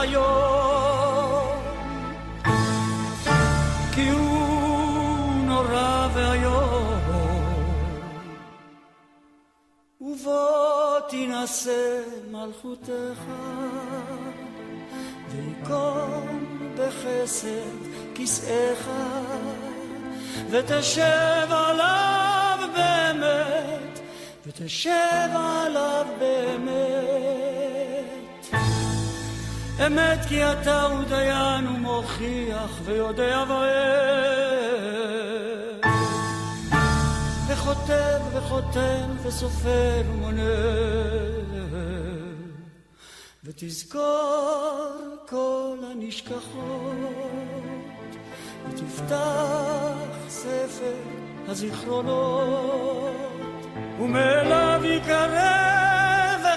היום, כי הוא נורא ואיום, ובוא תינשא מלכותך, ויקום בחסד כיסאך, ותשב עליו באמת, ותשב עליו באמת. אמת כי אתה הוא דיין ומוכיח ויודע ואוהב. וכותב וחותם וסופר ומונה. ותזכור כל הנשכחות. ותפתח ספר הזיכרונות, ומאליו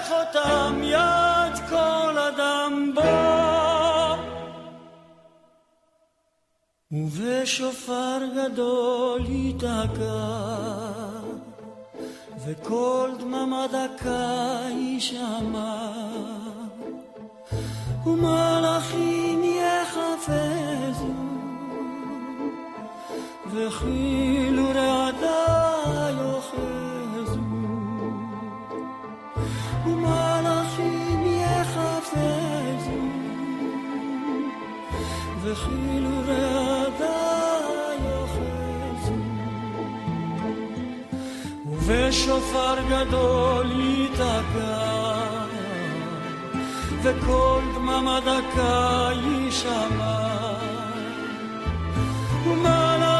יקרא וחותם יד כל אדם בו. ובשופר גדול ייתקע, וקול דממה דקה יישמע, ומלאכים יחפזו וכאילו רעדה ובשופר גדול ייתקע וכל דממה דקה יישמע. ומלאכים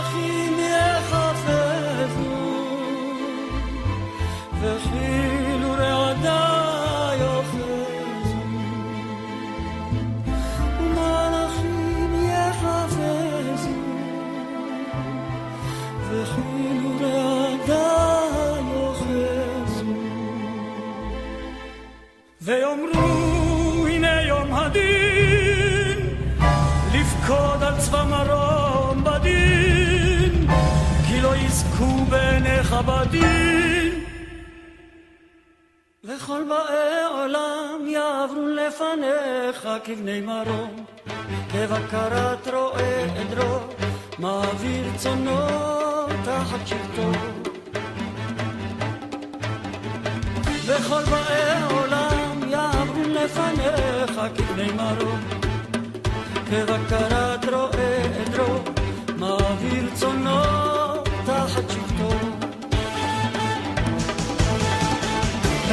יזכו בעיניך בדין. וכל באי עולם יעברו לפניך כבני מרום. כבקרת רועה עדרו מעביר צונו תחת שבטו וכל באי עולם יעברו לפניך כבני מרום. כבקרת רועה עדרו מעביר צונו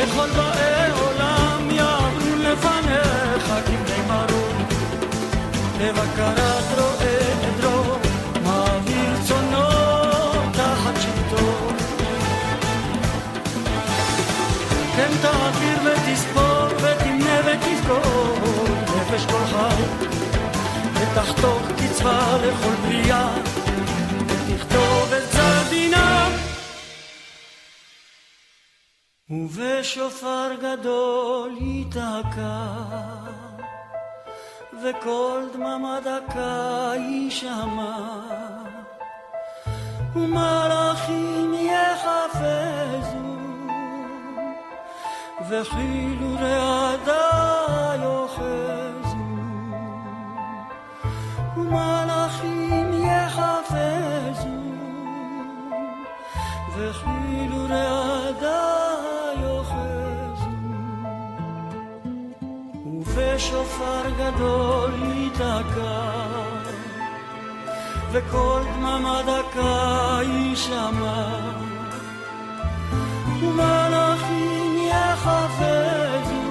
וכל באי עולם יעברו לפניך כבני מרום. כבקרת רועה עדרו מעביר צונו תחת שבטו כן תעביר ותספור ותמנה ותזכור נפש כל חי ותחתוך קצבה לכל בריאה ובשופר גדול ייתקע וקול דממה דקה יישמע. ומלאכים יחפזו וכאילו רעדה יאחזו. ומלאכים יחפזו וכאילו רעדה ובשופר גדול ייתקע וקול דממה דקה יישמע. ומלאכים יחפזו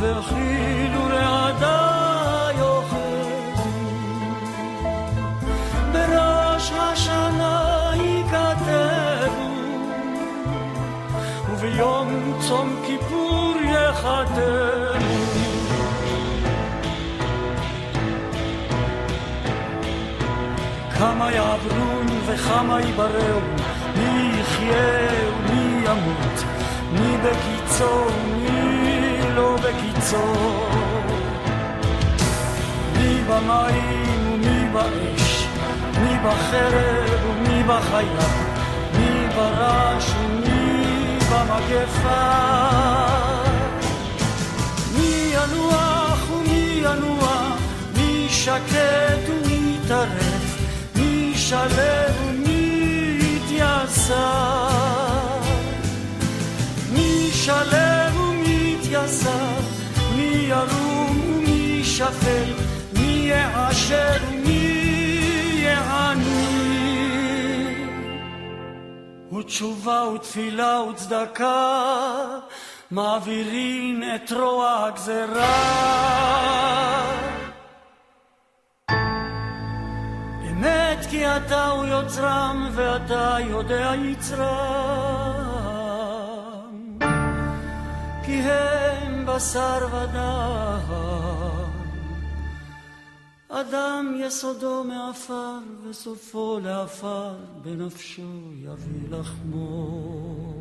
וכאילו רעדה יאחזו בראש השנה ייכתבו וביום צום כיפור כמה יעברון וכמה יבראו, מי יחיה ומי ימות, מי בקיצו ומי לא בקיצו. מי במים ומי באש, מי בחרב ומי בחיה, מי ברש ומי במגפה. שקט ומתערף, מי שלב ומתייסר. מי שלב ומתייסר, מי ירום ומי שפל, מי יעשר ומי יעני. ותשובה ותפילה וצדקה מעבירין את רוע הגזרה. אמת כי אתה הוא יוצרם ואתה יודע יצרם. כי הם בשר ודם. אדם יסודו מעפר וסופו לעפר, בנפשו יביא לחמו.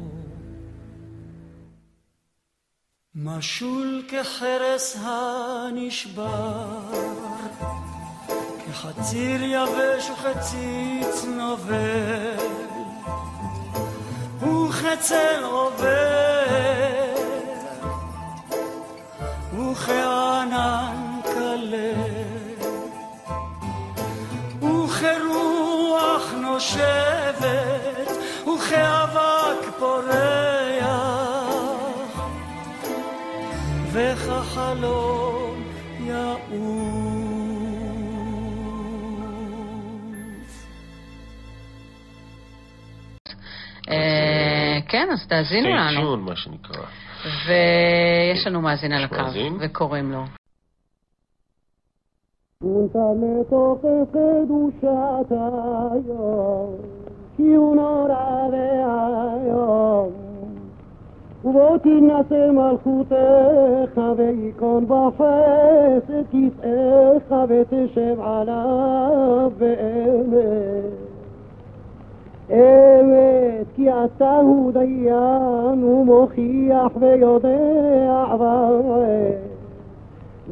משול כחרס הנשבר, כחציר יבש וכציץ נובל, וכצל עובר, וכענן כלה, וכרוח נושבת, וכאבק פורח. וכחלום יעוף. אה, כן, אז תאזינו לנו. סטיישון, מה שנקרא. ויש לנו מאזין על הקו? וקוראים לו. punta לתוך קדושת היום, ובוא תינשא מלכותך, וייכון בחסד כיסאך, ותשב עליו באמת. אמת, כי אתה הוא דיין, ומוכיח ויודע.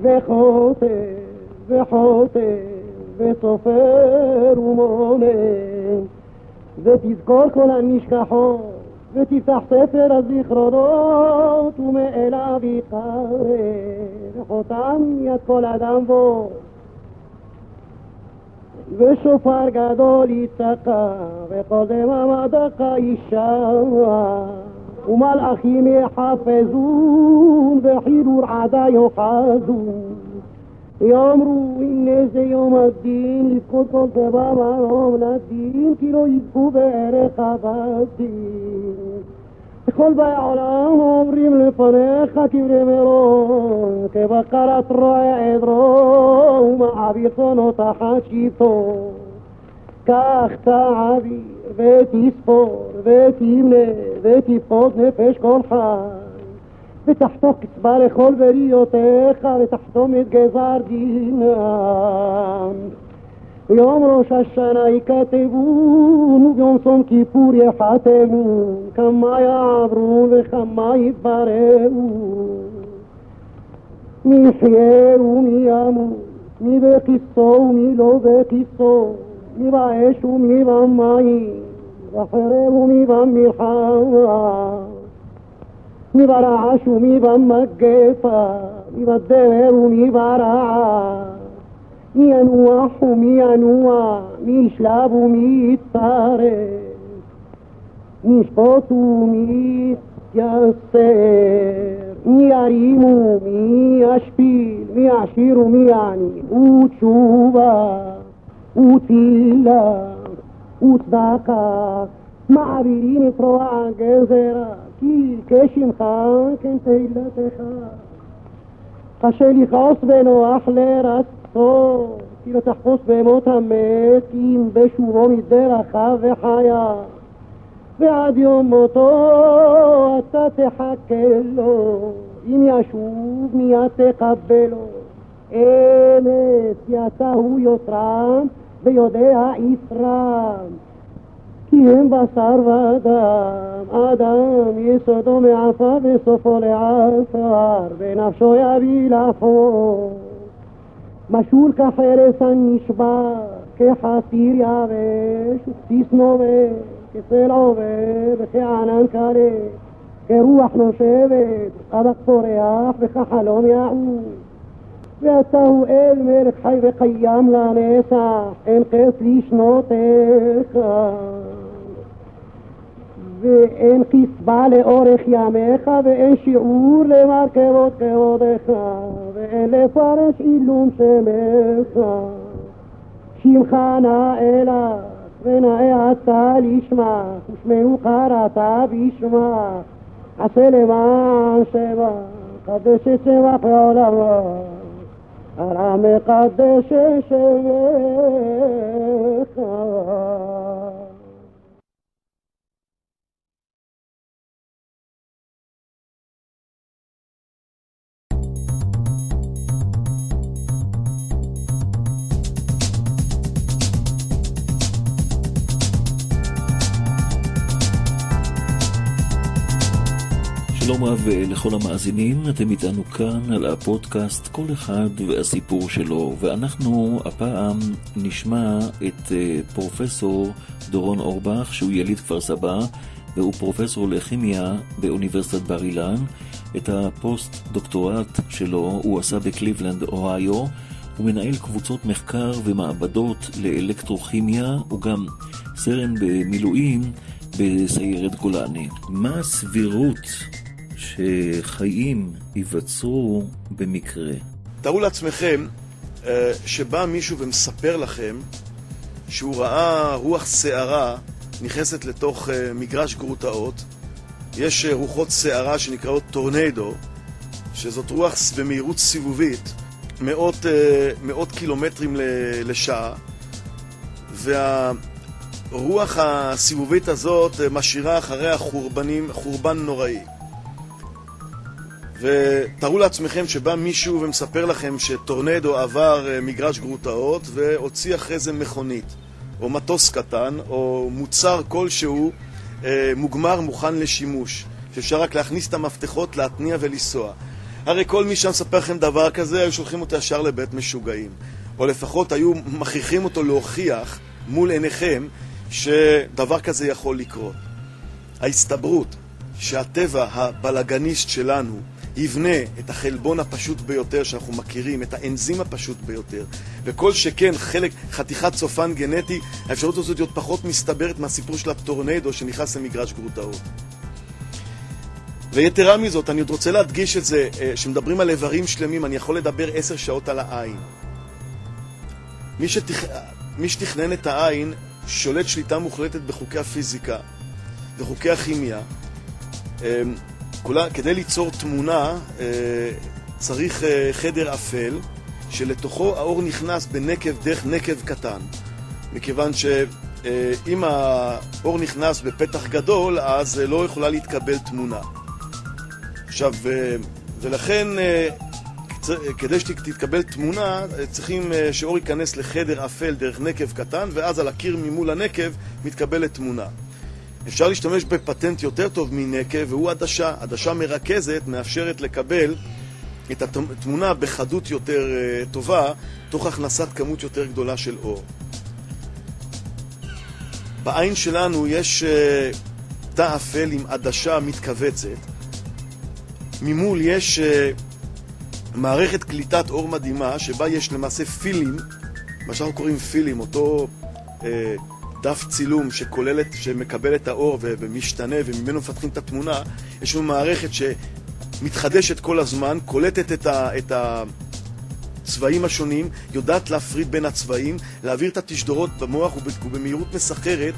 וחוטא, וחוטא, וסופר ומונה, ותזכור כל הנשכחות, ותפתח ספר הזיכרונות, ומאליו יתחרר, וחותם יד כל אדם בו. ושופר גדול יצעקה, וכל דממדך יישמע, ומלאכים יחפזון, וחירור עדה יאחזון. יאמרו הנה זה יום הדין, לבכות כל דבר מרום לדין, כי לא יזכו בערך הבדין. וכל באי העולם אומרים לפניך קברי מרון, כבקרת רועה עדרו, ומעביר צונו תחת שבטו. קח תעביר ותספור ותמנה ותפקוד נפש כל חי. ותחתוך קצבה לכל בריותיך ותחתום את גזר דינם. ביום ראש השנה ייכתבון וביום צום כיפור יחתמו כמה יעברו וכמה יתבררו מי יחיה ומי ימות מי בכיסו ומי לא בכיסו מי באש ומי במים בחרב ומי במלחמה מי ברעש ומי במגפה, מי בדבר ומי ברעש, מי ינוח ומי ינוע, מי ישלב ומי יצטרף, מי ישפוט ומי יתייסר, מי ירים ומי ישפיל, מי יעשיר ומי יעני, ותשובה, ותפילה, וצדקה, כי כשמך כן תהילתך. קשה לכעוס ונוח לרצות, כי לא תחפוש במות המת, אם בשובו מדרכיו וחיה. ועד יום מותו אתה תחכה לו, אם ישוב מיד תקבלו. אמת, כי אתה הוא יותרם ויודע יתרם. הם בשר ודם, אדם יסודו מעפר וסופו לעפר, ונפשו יביא לחור. משול כחרס הנשבר, כחסיר יבש, וכסיס נובש, כסל עובר, וכענן קלה, כרוח נושבת, כבק פורח, וכחלום יעוף. ואתה הוא אל מלך חי וקיים לנצח, אין חס לשנותיך. ואין חסבה לאורך ימיך, ואין שיעור למרכבות כבודך, ואין לפרש עילום שמך. שמך נאה ונאה אתה לשמה, ושמנו קראת בשמה, עשה למען שמה, קדש את שמך לעולמו, הרע מקדש את שמך. שלום רב לכל המאזינים, אתם איתנו כאן על הפודקאסט כל אחד והסיפור שלו, ואנחנו הפעם נשמע את אה, פרופסור דורון אורבך, שהוא יליד כפר סבא, והוא פרופסור לכימיה באוניברסיטת בר אילן. את הפוסט דוקטורט שלו הוא עשה בקליבלנד, אוהיו. הוא מנהל קבוצות מחקר ומעבדות לאלקטרוכימיה, הוא גם סרן במילואים בסיירת גולני. מה הסבירות שחיים ייווצרו במקרה. תארו לעצמכם אה, שבא מישהו ומספר לכם שהוא ראה רוח סערה נכנסת לתוך אה, מגרש גרוטאות. יש אה, רוחות סערה שנקראות טורנדו, שזאת רוח במהירות סיבובית, מאות, מאות קילומטרים לשעה, והרוח הסיבובית הזאת משאירה אחריה חורבנים, חורבן נוראי. ותארו לעצמכם שבא מישהו ומספר לכם שטורנדו עבר אה, מגרש גרוטאות והוציא אחרי זה מכונית, או מטוס קטן, או מוצר כלשהו אה, מוגמר מוכן לשימוש, שאפשר רק להכניס את המפתחות, להתניע ולנסוע. הרי כל מי שמספר לכם דבר כזה, היו שולחים אותו ישר לבית משוגעים. או לפחות היו מכריחים אותו להוכיח מול עיניכם שדבר כזה יכול לקרות. ההסתברות שהטבע הבלגניסט שלנו יבנה את החלבון הפשוט ביותר שאנחנו מכירים, את האנזים הפשוט ביותר, וכל שכן חלק, חתיכת צופן גנטי, האפשרות הזאת להיות פחות מסתברת מהסיפור של הטורנדו שנכנס למגרש גרוטאות. ויתרה מזאת, אני עוד רוצה להדגיש את זה, אה, על איברים שלמים, אני יכול לדבר עשר שעות על העין. מי, שתכ... מי שתכנן את העין שולט שליטה מוחלטת בחוקי הפיזיקה וחוקי הכימיה. כדי ליצור תמונה אה, צריך אה, חדר אפל שלתוכו האור נכנס בנקב דרך נקב קטן. מכיוון שאם אה, האור נכנס בפתח גדול אז לא יכולה להתקבל תמונה. עכשיו, ולכן כדי שתתקבל תמונה צריכים שאור ייכנס לחדר אפל דרך נקב קטן ואז על הקיר ממול הנקב מתקבלת תמונה אפשר להשתמש בפטנט יותר טוב מנקב, והוא עדשה. עדשה מרכזת מאפשרת לקבל את התמונה בחדות יותר uh, טובה, תוך הכנסת כמות יותר גדולה של אור. בעין שלנו יש uh, תא אפל עם עדשה מתכווצת. ממול יש uh, מערכת קליטת אור מדהימה, שבה יש למעשה פילים, מה שאנחנו קוראים פילים, אותו... דף צילום שכולל, שמקבל את האור ומשתנה וממנו מפתחים את התמונה, יש לנו מערכת שמתחדשת כל הזמן, קולטת את, ה, את הצבעים השונים, יודעת להפריד בין הצבעים, להעביר את התשדורות במוח ובמהירות מסחרת,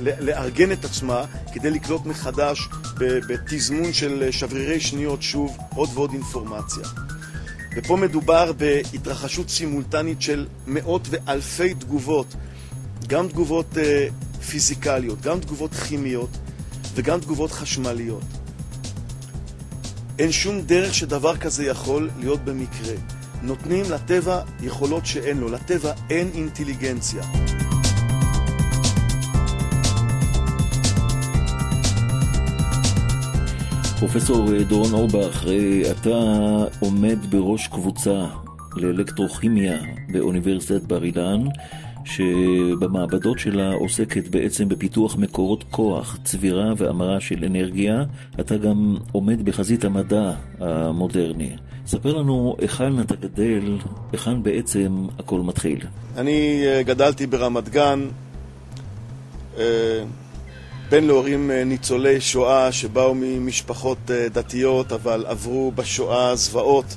לארגן את עצמה כדי לקלוט מחדש בתזמון של שברירי שניות שוב עוד ועוד אינפורמציה. ופה מדובר בהתרחשות סימולטנית של מאות ואלפי תגובות, גם תגובות אה, פיזיקליות, גם תגובות כימיות וגם תגובות חשמליות. אין שום דרך שדבר כזה יכול להיות במקרה. נותנים לטבע יכולות שאין לו, לטבע אין אינטליגנציה. פרופסור אה, דורון אורבך, אה, אתה עומד בראש קבוצה לאלקטרוכימיה באוניברסיטת בר אילן, שבמעבדות שלה עוסקת בעצם בפיתוח מקורות כוח, צבירה והמרה של אנרגיה. אתה גם עומד בחזית המדע המודרני. ספר לנו היכן אתה גדל, היכן בעצם הכל מתחיל. אני אה, גדלתי ברמת גן, בן להורים אה, ניצולי שואה שבאו ממשפחות דתיות אבל עברו בשואה זוועות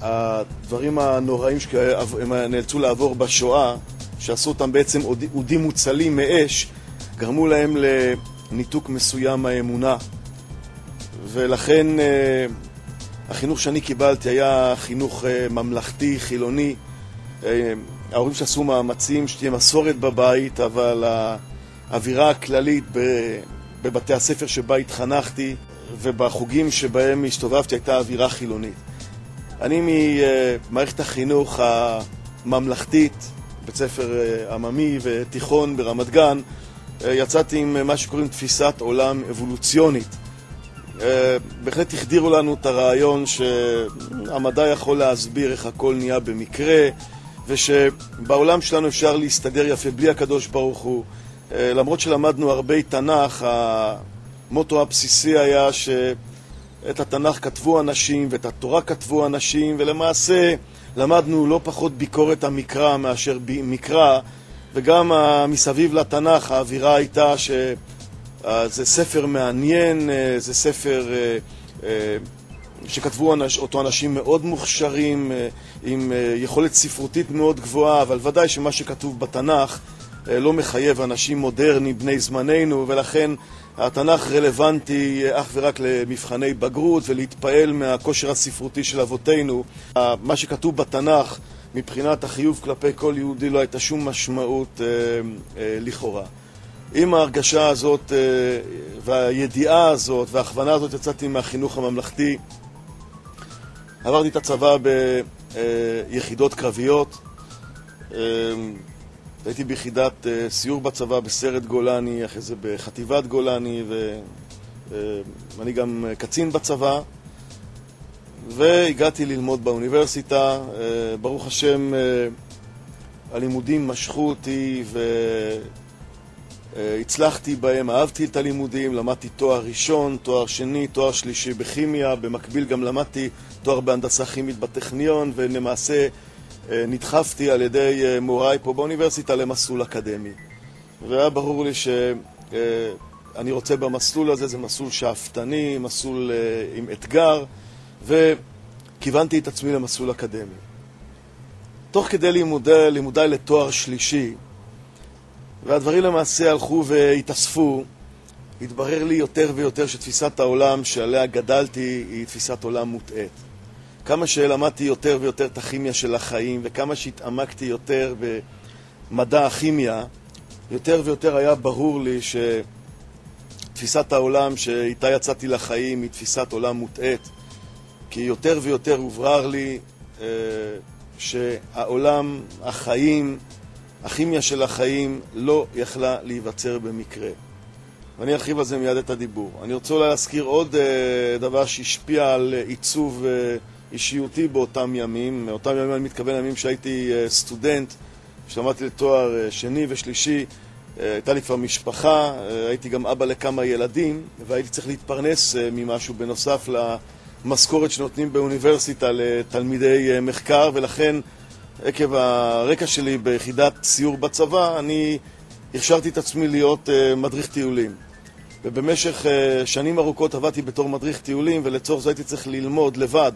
והדברים הנוראים שהם נאלצו לעבור בשואה, שעשו אותם בעצם אודים מוצלים מאש, גרמו להם לניתוק מסוים מהאמונה ולכן החינוך שאני קיבלתי היה חינוך אה, ממלכתי, חילוני. אה, ההורים שעשו מאמצים שתהיה מסורת בבית, אבל האווירה הכללית בבתי הספר שבה התחנכתי ובחוגים שבהם הסתובבתי הייתה אווירה חילונית. אני ממערכת החינוך הממלכתית, בית ספר אה, עממי ותיכון ברמת גן, יצאתי עם מה שקוראים תפיסת עולם אבולוציונית. אה, בהחלט החדירו לנו את הרעיון שהמדע יכול להסביר איך הכל נהיה במקרה ושבעולם שלנו אפשר להסתדר יפה בלי הקדוש ברוך הוא. אה, למרות שלמדנו הרבה תנ"ך, המוטו הבסיסי היה שאת התנ"ך כתבו אנשים ואת התורה כתבו אנשים ולמעשה למדנו לא פחות ביקורת המקרא מאשר מקרא וגם מסביב לתנ"ך האווירה הייתה ש... אה, ספר מעניין, אה, זה ספר שכתבו אותו אנשים מאוד מוכשרים, עם יכולת ספרותית מאוד גבוהה, אבל ודאי שמה שכתוב בתנ"ך לא מחייב אנשים מודרניים, בני זמננו, ולכן התנ"ך רלוונטי אך ורק למבחני בגרות ולהתפעל מהכושר הספרותי של אבותינו. מה שכתוב בתנ"ך מבחינת החיוב כלפי כל יהודי לא הייתה שום משמעות אה, אה, לכאורה. עם ההרגשה הזאת אה, והידיעה הזאת וההכוונה הזאת יצאתי מהחינוך הממלכתי. עברתי את הצבא ביחידות קרביות. אה, הייתי ביחידת אה, סיור בצבא בסרט גולני, אחרי זה בחטיבת גולני, ואני גם קצין בצבא. והגעתי ללמוד באוניברסיטה. ברוך השם, הלימודים משכו אותי, ו... אה, הצלחתי בהם, אהבתי את הלימודים, למדתי תואר ראשון, תואר שני, תואר שלישי בכימיה, במקביל גם למדתי תואר בהנדסה כימית בטכניון, ולמעשה אה, נדחפתי על ידי אה, מוריי פה באוניברסיטה למסלול אקדמי. והיה ברור לי שאני רוצה במסלול הזה, זה מסלול שאפתני, מסלול עם אתגר, וכיוונתי את עצמי למסלול אקדמי. תוך כדי לימודי, לימודיי לתואר שלישי, והדברים למעשה הלכו והתאספו. התברר לי יותר ויותר שתפיסת העולם שעליה גדלתי היא תפיסת עולם מוטעית. כמה שלמדתי יותר ויותר את הכימיה של החיים, וכמה שהתעמקתי יותר במדע הכימיה, יותר ויותר היה ברור לי שתפיסת העולם שאיתה יצאתי לחיים היא תפיסת עולם מוטעית. כי יותר ויותר הוברר לי אה, שהעולם, החיים, הכימיה של החיים לא יכלה להיווצר במקרה. ואני ארחיב על זה מיד את הדיבור. אני רוצה אולי להזכיר עוד uh, דבר שהשפיע על עיצוב uh, אישיותי באותם ימים. באותם ימים אני מתכוון לימים שהייתי uh, סטודנט, שלמדתי לתואר uh, שני ושלישי. Uh, הייתה לי כבר משפחה, הייתי גם אבא לכמה ילדים, והייתי צריך להתפרנס ממשהו בנוסף למשכורת שנותנים באוניברסיטה לתלמידי מחקר, ולכן עקב הרקע שלי ביחידת סיור בצבא, אני הכשרתי את עצמי להיות מדריך טיולים. ובמשך שנים ארוכות עבדתי בתור מדריך טיולים, ולצורך זה הייתי צריך ללמוד לבד,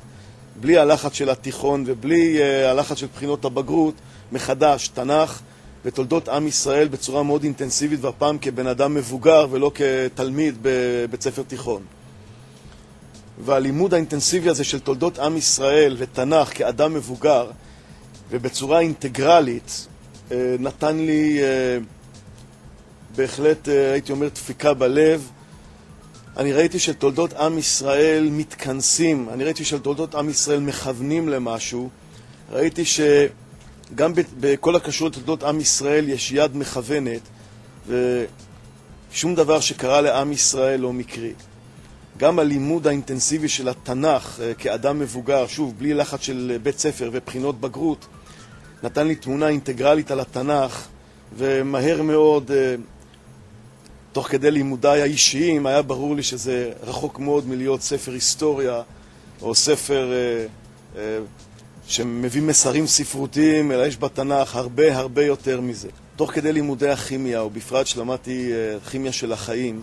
בלי הלחץ של התיכון ובלי uh, הלחץ של בחינות הבגרות, מחדש, תנ"ך ותולדות עם ישראל בצורה מאוד אינטנסיבית, והפעם כבן אדם מבוגר ולא כתלמיד בבית ספר תיכון. והלימוד האינטנסיבי הזה של תולדות עם ישראל ותנ"ך כאדם מבוגר, ובצורה אינטגרלית אה, נתן לי אה, בהחלט, הייתי אומר, דפיקה בלב. אני ראיתי שתולדות עם ישראל מתכנסים, אני ראיתי שתולדות עם ישראל מכוונים למשהו, ראיתי שגם בכל הקשור לתולדות עם ישראל יש יד מכוונת ושום דבר שקרה לעם ישראל לא מקרי. גם הלימוד האינטנסיבי של התנ"ך כאדם מבוגר, שוב, בלי לחץ של בית ספר ובחינות בגרות, נתן לי תמונה אינטגרלית על התנ"ך, ומהר מאוד, אה, תוך כדי לימודיי האישיים, היה ברור לי שזה רחוק מאוד מלהיות ספר היסטוריה, או ספר אה, אה, שמביא מסרים ספרותיים, אלא יש בתנ"ך הרבה הרבה יותר מזה. תוך כדי לימודי הכימיה, ובפרט שלמדתי אה, כימיה של החיים,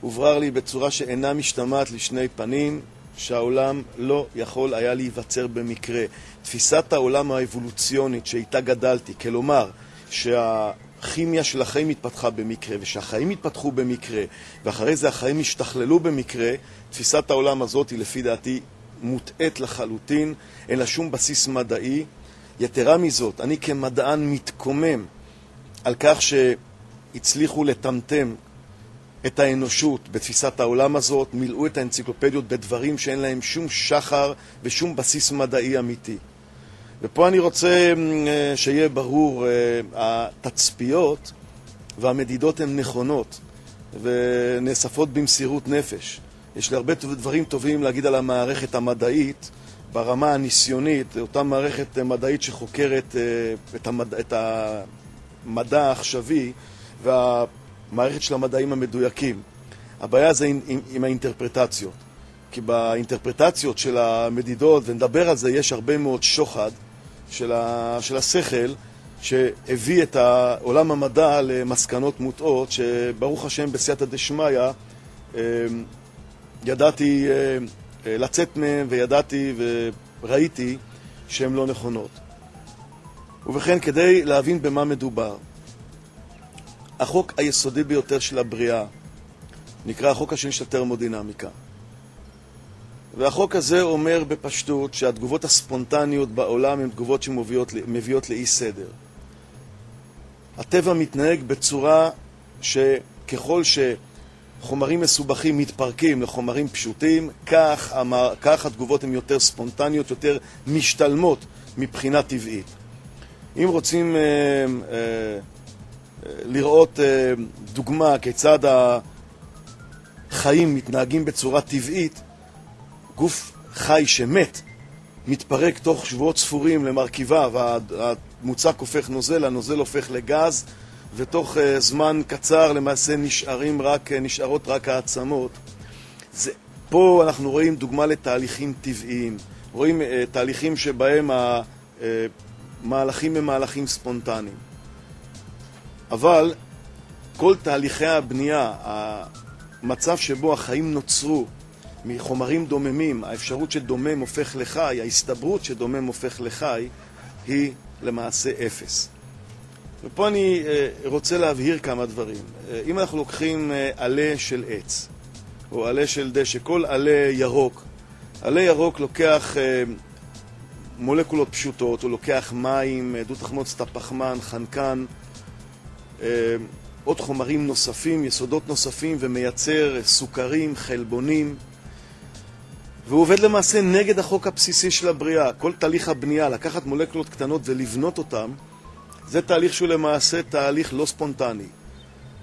הוברר לי בצורה שאינה משתמעת לשני פנים, שהעולם לא יכול היה להיווצר במקרה. תפיסת העולם האבולוציונית שאיתה גדלתי, כלומר, שהכימיה של החיים התפתחה במקרה, ושהחיים התפתחו במקרה, ואחרי זה החיים השתכללו במקרה, תפיסת העולם הזאת היא לפי דעתי מוטעית לחלוטין, אין לה שום בסיס מדעי. יתרה מזאת, אני כמדען מתקומם על כך שהצליחו לטמטם את האנושות בתפיסת העולם הזאת, מילאו את האנציקלופדיות בדברים שאין להם שום שחר ושום בסיס מדעי אמיתי. ופה אני רוצה אה, שיהיה ברור, אה, התצפיות והמדידות הן נכונות ונאספות במסירות נפש. יש לי הרבה דברים טובים להגיד על המערכת המדעית ברמה הניסיונית, אותה מערכת מדעית שחוקרת אה, את המדע, את המדע העכשווי והמערכת של המדעים המדויקים. הבעיה זה עם, עם, עם האינטרפרטציות. כי באינטרפרטציות של המדידות, ונדבר על זה, יש הרבה מאוד שוחד של, ה, של השכל שהביא את עולם המדע למסקנות מוטעות, שברוך השם בסייעתא דשמיא אה, ידעתי אה, אה, לצאת מהם וידעתי וראיתי שהן לא נכונות. ובכן, כדי להבין במה מדובר, החוק היסודי ביותר של הבריאה נקרא החוק השני של הטרמודינמיקה. והחוק הזה אומר בפשטות שהתגובות הספונטניות בעולם הן תגובות שמביאות לאי סדר. הטבע מתנהג בצורה שככל שחומרים מסובכים מתפרקים לחומרים פשוטים, כך, המר, כך התגובות הן יותר ספונטניות, יותר משתלמות מבחינה טבעית. אם רוצים אה, אה, לראות אה, דוגמה כיצד החיים מתנהגים בצורה טבעית, גוף חי שמת מתפרק תוך שבועות ספורים למרכיבה והמוצק הופך נוזל, הנוזל הופך לגז ותוך uh, זמן קצר למעשה נשארים רק, uh, נשארות רק העצמות. זה, פה אנחנו רואים דוגמה לתהליכים טבעיים, רואים uh, תהליכים שבהם המהלכים הם מהלכים ספונטניים. אבל כל תהליכי הבנייה, המצב שבו החיים נוצרו מחומרים דוממים, האפשרות שדומם הופך לחי, ההסתברות שדומם הופך לחי, היא למעשה אפס. ופה אני אה, רוצה להבהיר כמה דברים. אה, אם אנחנו לוקחים אה, עלה של עץ, או עלה של דשא, כל עלה ירוק, עלה ירוק לוקח מולקולות פשוטות, הוא לוקח מים, דו תחמוצת הפחמן, חנקן, עוד חומרים נוספים, יסודות נוספים, ומייצר סוכרים, חלבונים, והוא עובד למעשה נגד החוק הבסיסי של הבריאה. כל תהליך הבנייה, לקחת מולקולות קטנות ולבנות אותן, זה תהליך שהוא למעשה תהליך לא ספונטני.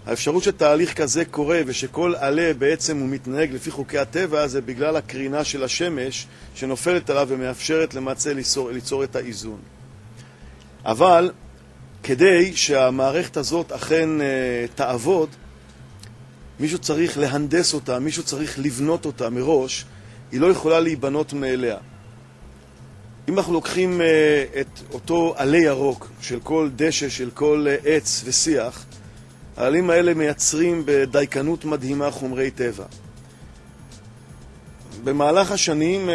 האפשרות שתהליך כזה קורה ושכל עלה בעצם הוא מתנהג לפי חוקי הטבע זה בגלל הקרינה של השמש שנופלת עליו ומאפשרת למעשה ליצור, ליצור את האיזון. אבל כדי שהמערכת הזאת אכן uh, תעבוד, מישהו צריך להנדס אותה, מישהו צריך לבנות אותה מראש, היא לא יכולה להיבנות מאליה. אם אנחנו לוקחים uh, את אותו עלה ירוק של כל דשא, של כל uh, עץ ושיח, העלים האלה מייצרים בדייקנות מדהימה חומרי טבע. במהלך השנים uh,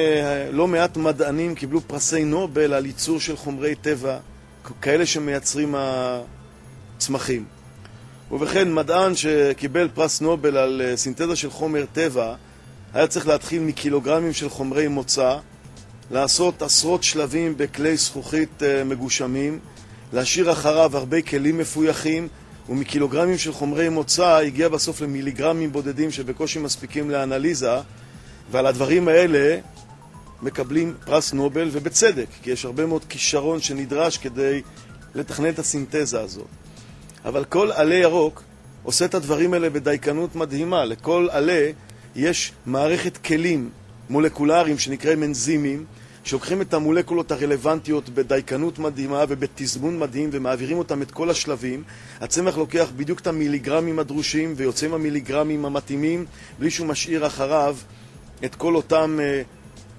לא מעט מדענים קיבלו פרסי נובל על ייצור של חומרי טבע, כאלה שמייצרים הצמחים. ובכן, מדען שקיבל פרס נובל על סינתזה של חומר טבע, היה צריך להתחיל מקילוגרמים של חומרי מוצא, לעשות עשרות שלבים בכלי זכוכית אה, מגושמים, להשאיר אחריו הרבה כלים מפויחים, ומקילוגרמים של חומרי מוצא הגיע בסוף למיליגרמים בודדים שבקושי מספיקים לאנליזה, ועל הדברים האלה מקבלים פרס נובל, ובצדק, כי יש הרבה מאוד כישרון שנדרש כדי לתכנן את הסינתזה הזאת. אבל כל עלה ירוק עושה את הדברים האלה בדייקנות מדהימה. לכל עלה יש מערכת כלים מולקולריים שנקראים אנזימים, שלוקחים את המולקולות הרלוונטיות בדייקנות מדהימה ובתזמון מדהים ומעבירים אותם את כל השלבים. הצמח לוקח בדיוק את המיליגרמים הדרושים ויוצא עם המיליגרמים המתאימים בלי שהוא משאיר אחריו את כל אותם, אה,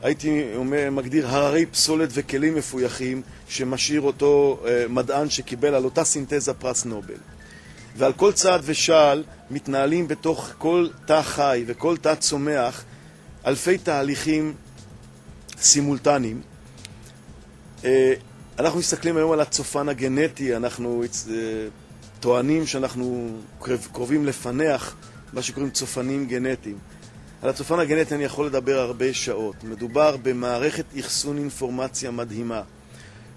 הייתי אומר, מגדיר הררי פסולת וכלים מפויחים שמשאיר אותו אה, מדען שקיבל על אותה סינתזה פרס נובל. ועל כל צעד ושעל מתנהלים בתוך כל תא חי וכל תא צומח אלפי תהליכים סימולטניים. אה, אנחנו מסתכלים היום על הצופן הגנטי, אנחנו אה, טוענים שאנחנו קרובים לפנח מה שקוראים צופנים גנטיים. על הצופן הגנטי אני יכול לדבר הרבה שעות. מדובר במערכת אחסון אינפורמציה מדהימה.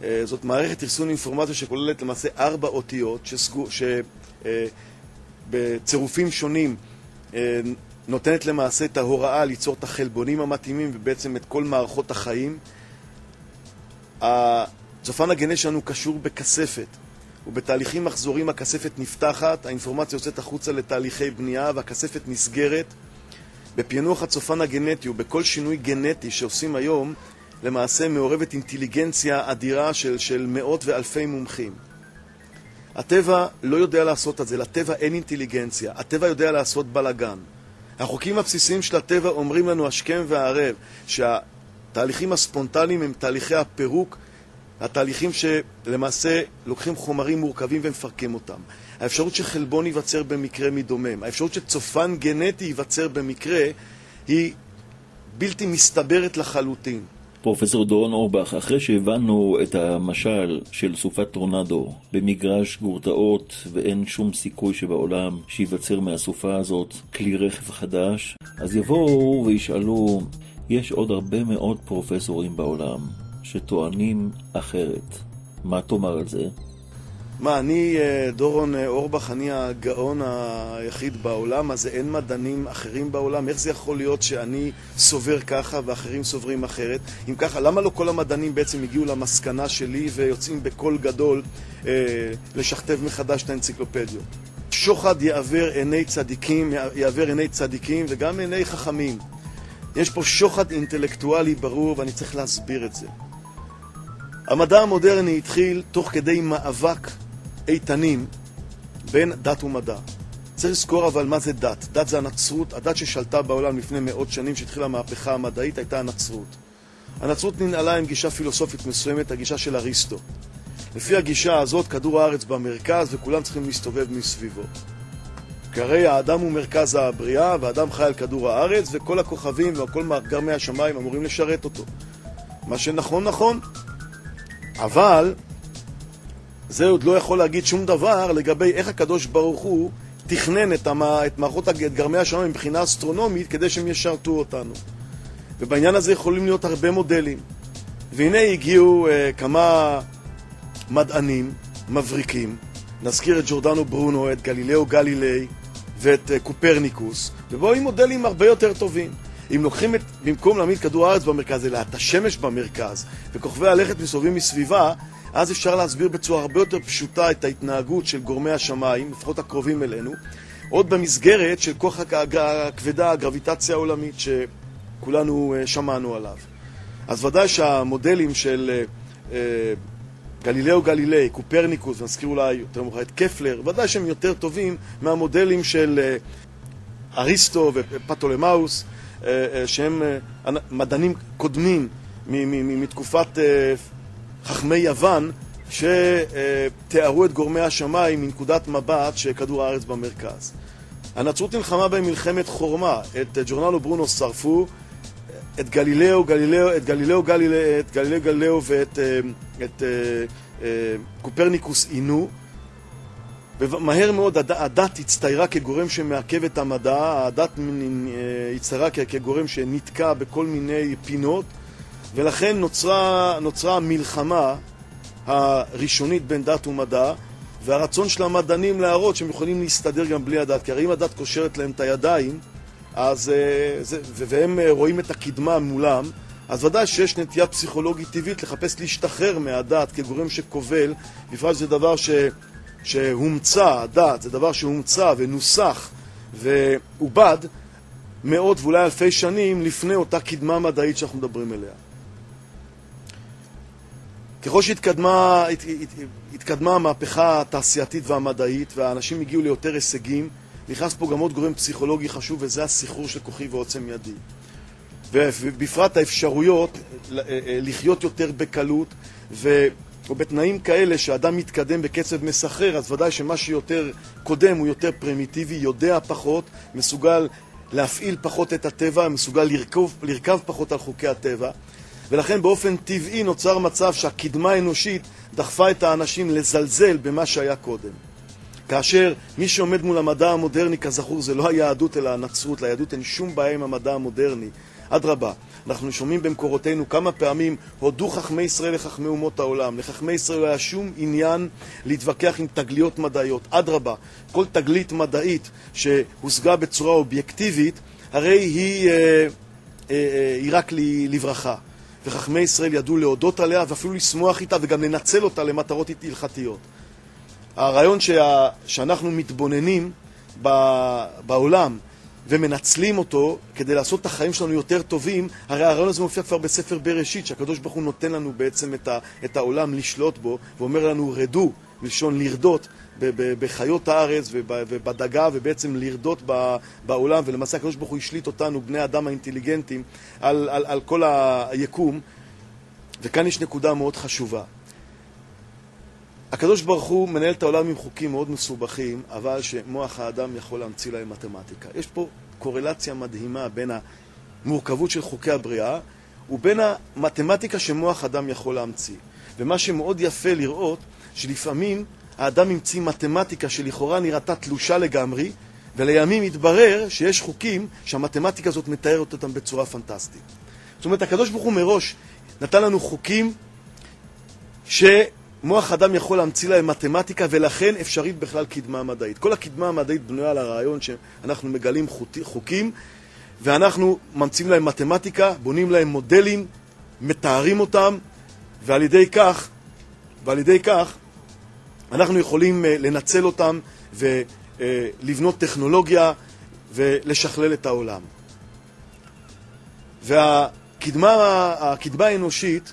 אה, זאת מערכת אחסון אינפורמציה שכוללת למעשה ארבע אותיות שבצירופים שונים נותנת למעשה את ההוראה ליצור את החלבונים המתאימים ובעצם את כל מערכות החיים. הצופן הגנה שלנו קשור בכספת, ובתהליכים מחזורים הכספת נפתחת, האינפורמציה יוצאת החוצה לתהליכי בנייה והכספת נסגרת. בפענוח הצופן הגנטי ובכל שינוי גנטי שעושים היום, למעשה מעורבת אינטליגנציה אדירה של, של מאות ואלפי מומחים. הטבע לא יודע לעשות את זה, לטבע אין אינטליגנציה, הטבע יודע לעשות בלאגן. החוקים הבסיסיים של הטבע אומרים לנו השכם והערב שהתהליכים הספונטניים הם תהליכי הפירוק, התהליכים שלמעשה לוקחים חומרים מורכבים ומפרקים אותם. האפשרות שחלבון ייווצר במקרה מדומם, האפשרות שצופן גנטי ייווצר במקרה היא בלתי מסתברת לחלוטין. פרופסור דורון אורבך, אחרי שהבנו את המשל של סופת טורנדו במגרש גורטאות ואין שום סיכוי שבעולם שייווצר מהסופה הזאת כלי רכב חדש, אז יבואו וישאלו, יש עוד הרבה מאוד פרופסורים בעולם שטוענים אחרת. מה תאמר על זה? מה, אני, אה, דורון אה, אורבך, אני הגאון היחיד בעולם, אז אין מדענים אחרים בעולם? איך זה יכול להיות שאני סובר ככה ואחרים סוברים אחרת? אם ככה, למה לא כל המדענים בעצם הגיעו למסקנה שלי ויוצאים בקול גדול אה, לשכתב מחדש את האנציקלופדיות? שוחד יעבר עיני צדיקים, יעבר עיני צדיקים וגם עיני חכמים. יש פה שוחד אינטלקטואלי ברור ואני צריך להסביר את זה. המדע המודרני התחיל תוך כדי מאבק איתנים בין דת ומדע. צריך לזכור אבל מה זה דת. דת זה הנצרות, הדת ששלטה בעולם לפני מאות שנים, שהתחילה המהפכה המדעית, הייתה הנצרות. הנצרות ננעלה עם גישה פילוסופית מסוימת, הגישה של אריסטו. לפי הגישה הזאת, כדור הארץ במרכז וכולם צריכים להסתובב מסביבו. כי הרי האדם הוא מרכז הבריאה, והאדם חי על כדור הארץ, וכל הכוכבים וכל גרמי השמיים אמורים לשרת אותו. מה שנכון, נכון. אבל זה עוד לא יכול להגיד שום דבר לגבי איך הקדוש ברוך הוא תכנן את, המה, את מערכות, את גרמי השמיים מבחינה אסטרונומית כדי שהם ישרתו אותנו. ובעניין הזה יכולים להיות הרבה מודלים. והנה הגיעו uh, כמה מדענים מבריקים, נזכיר את ג'ורדנו ברונו, את גלילאו גלילי ואת uh, קופרניקוס, ובואו עם מודלים הרבה יותר טובים. אם לוקחים את, במקום להעמיד כדור הארץ במרכז, אלא את השמש במרכז, וכוכבי הלכת מסתובבים מסביבה, אז אפשר להסביר בצורה הרבה יותר פשוטה את ההתנהגות של גורמי השמיים, לפחות הקרובים אלינו, עוד במסגרת של כוח הכבדה, הגרביטציה העולמית שכולנו אה, שמענו עליו. אז ודאי שהמודלים של אה, אה, גלילאו גלילי, קופרניקוס, ונזכיר אולי יותר מאוחר את קפלר, ודאי שהם יותר טובים מהמודלים של אריסטו ופטולמאוס, שהם מדענים קודמים מתקופת חכמי יוון שתיארו את גורמי השמיים מנקודת מבט שכדור הארץ במרכז. הנצרות נלחמה בהם מלחמת חורמה. את ג'ורנלו ברונו שרפו, את גלילאו, גלילאו, את גלילאו, גלילאו, את גלילאו גלילאו ואת את, את, את, קופרניקוס עינו. ומהר מאוד הד, הדת הצטיירה כגורם שמעכב את המדע, הדת הצטיירה כגורם שנתקע בכל מיני פינות, ולכן נוצרה, נוצרה המלחמה הראשונית בין דת ומדע, והרצון של המדענים להראות שהם יכולים להסתדר גם בלי הדת, כי הרי אם הדת קושרת להם את הידיים, אז, אה, זה, והם אה, רואים את הקדמה מולם, אז ודאי שיש נטייה פסיכולוגית טבעית לחפש להשתחרר מהדת כגורם שכובל, בפרט שזה דבר ש, שהומצא, הדת זה דבר שהומצא ונוסח ועובד מאות ואולי אלפי שנים לפני אותה קדמה מדעית שאנחנו מדברים עליה. ככל שהתקדמה הת- הת- התקדמה המהפכה התעשייתית והמדעית והאנשים הגיעו ליותר הישגים, נכנס פה גם עוד גורם פסיכולוגי חשוב וזה הסחרור של כוחי ועוצם ידי. ובפרט האפשרויות אה, אה, לחיות יותר בקלות ו... ובתנאים כאלה שאדם מתקדם בקצב מסחרר, אז ודאי שמה שיותר קודם הוא יותר פרימיטיבי, יודע פחות, מסוגל להפעיל פחות את הטבע, מסוגל לרכוב, לרכב פחות על חוקי הטבע, ולכן באופן טבעי נוצר מצב שהקדמה האנושית דחפה את האנשים לזלזל במה שהיה קודם. כאשר מי שעומד מול המדע המודרני, כזכור, זה לא היהדות אלא הנצרות, ליהדות אין שום בעיה עם המדע המודרני. אדרבה, אנחנו שומעים במקורותינו כמה פעמים הודו חכמי ישראל לחכמי אומות העולם. לחכמי ישראל לא היה שום עניין להתווכח עם תגליות מדעיות. אדרבה, כל תגלית מדעית שהושגה בצורה אובייקטיבית, הרי היא, אה, אה, אה, היא רק לברכה. וחכמי ישראל ידעו להודות עליה ואפילו לשמוח איתה וגם לנצל אותה למטרות הלכתיות. הרעיון שה, שאנחנו מתבוננים ב, בעולם ומנצלים אותו כדי לעשות את החיים שלנו יותר טובים, הרי הרעיון הזה מופיע כבר בספר בראשית, שהקדוש ברוך הוא נותן לנו בעצם את, ה, את העולם לשלוט בו, ואומר לנו רדו, מלשון לרדות, בחיות הארץ וב- ובדגה, ובעצם לרדות בעולם, ולמעשה הקדוש ברוך הוא השליט אותנו, בני האדם האינטליגנטים, על, על, על כל היקום, וכאן יש נקודה מאוד חשובה. הקדוש ברוך הוא מנהל את העולם עם חוקים מאוד מסובכים, אבל שמוח האדם יכול להמציא להם מתמטיקה. יש פה קורלציה מדהימה בין המורכבות של חוקי הבריאה ובין המתמטיקה שמוח אדם יכול להמציא. ומה שמאוד יפה לראות, שלפעמים האדם המציא מתמטיקה שלכאורה נראתה תלושה לגמרי, ולימים התברר שיש חוקים שהמתמטיקה הזאת מתארת אותם בצורה פנטסטית. זאת אומרת, הקדוש ברוך הוא מראש נתן לנו חוקים שמוח אדם יכול להמציא להם מתמטיקה, ולכן אפשרית בכלל קדמה מדעית. כל הקדמה המדעית בנויה על הרעיון שאנחנו מגלים חוקים, ואנחנו ממציאים להם מתמטיקה, בונים להם מודלים, מתארים אותם, ועל ידי כך, ועל ידי כך, אנחנו יכולים אה, לנצל אותם ולבנות טכנולוגיה ולשכלל את העולם. והקדמה הקדמה האנושית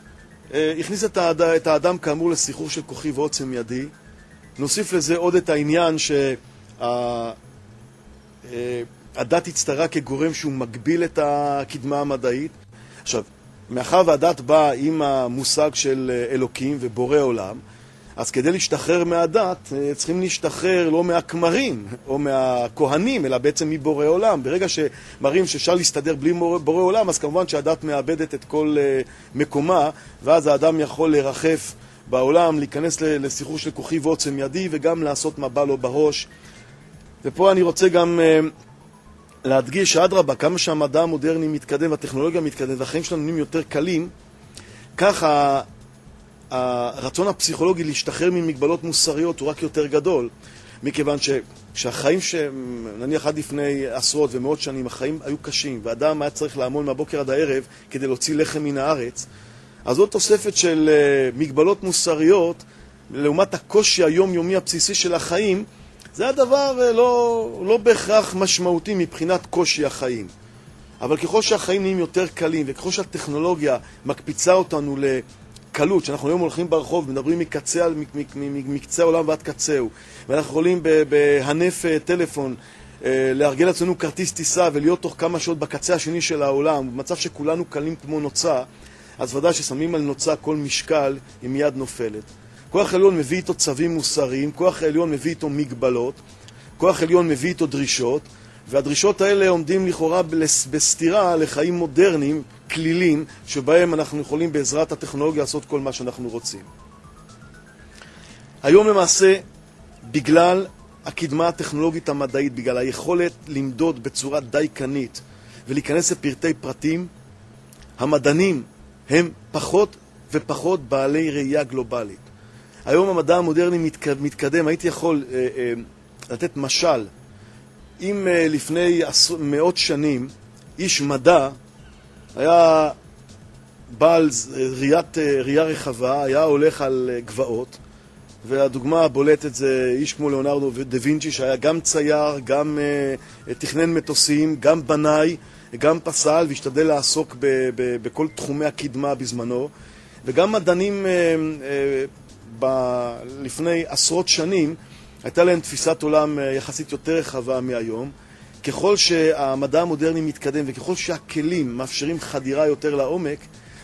אה, הכניסה את האד- את האדם כאמור לסחרור של כוחי ועוצם ידי. נוסיף לזה עוד את העניין שהדת הצטרה כגורם שהוא מגביל את הקדמה המדעית. עכשיו, מאחר והדת באה עם המושג של אה, אלוקים ובורא עולם, אז כדי להשתחרר מהדת, אה, צריכים להשתחרר לא מהכמרים או מהכהנים, אלא בעצם מבורא עולם. ברגע שמראים שאפשר להסתדר בלי בורא עולם, אז כמובן שהדת מאבדת את כל אה, מקומה, ואז האדם יכול לרחף בעולם, להיכנס לסחרור של כוחי ועוצם ידי, וגם לעשות מה בא לו בראש. ופה אני רוצה גם אה, להדגיש שאדרבה, כמה שהמדע המודרני מתקדם והטכנולוגיה מתקדמת והחיים שלנו נהיים יותר קלים, ככה הרצון הפסיכולוגי להשתחרר ממגבלות מוסריות הוא רק יותר גדול, מכיוון שהחיים, ש- נניח עד לפני עשרות ומאות שנים, החיים היו קשים, ואדם היה צריך לעמול מהבוקר עד הערב כדי להוציא לחם מן הארץ, אז זאת תוספת של אה, מגבלות מוסריות לעומת הקושי היומיומי הבסיסי של החיים, זה הדבר אה, לא, לא בהכרח משמעותי מבחינת קושי החיים. אבל ככל שהחיים נהיים יותר קלים, וככל שהטכנולוגיה מקפיצה אותנו לקלות, שאנחנו היום הולכים ברחוב, מדברים מקצה, מקצה העולם ועד קצהו, ואנחנו יכולים בהנף אה, טלפון אה, לארגן לעצמנו כרטיס טיסה ולהיות תוך כמה שעות בקצה השני של העולם, במצב שכולנו קלים כמו נוצה, אז ודאי ששמים על נוצה כל משקל, היא מיד נופלת. כוח עליון מביא איתו צווים מוסריים, כוח עליון מביא איתו מגבלות, כוח עליון מביא איתו דרישות, והדרישות האלה עומדים לכאורה בסתירה לחיים מודרניים, כלילים, שבהם אנחנו יכולים בעזרת הטכנולוגיה לעשות כל מה שאנחנו רוצים. היום למעשה, בגלל הקדמה הטכנולוגית המדעית, בגלל היכולת למדוד בצורה דייקנית ולהיכנס לפרטי פרטים, המדענים הם פחות ופחות בעלי ראייה גלובלית. היום המדע המודרני מתק- מתקדם, הייתי יכול אה, אה, לתת משל. אם אה, לפני עשר, מאות שנים איש מדע היה בעל ראיית, אה, ראייה רחבה, היה הולך על אה, גבעות, והדוגמה הבולטת זה איש כמו ליאונרדו דה וינצ'י שהיה גם צייר, גם uh, תכנן מטוסים, גם בנאי, גם פסל והשתדל לעסוק ב- ב- בכל תחומי הקדמה בזמנו. וגם מדענים אה, אה, ב- לפני עשרות שנים, הייתה להם תפיסת עולם יחסית יותר רחבה מהיום. ככל שהמדע המודרני מתקדם וככל שהכלים מאפשרים חדירה יותר לעומק,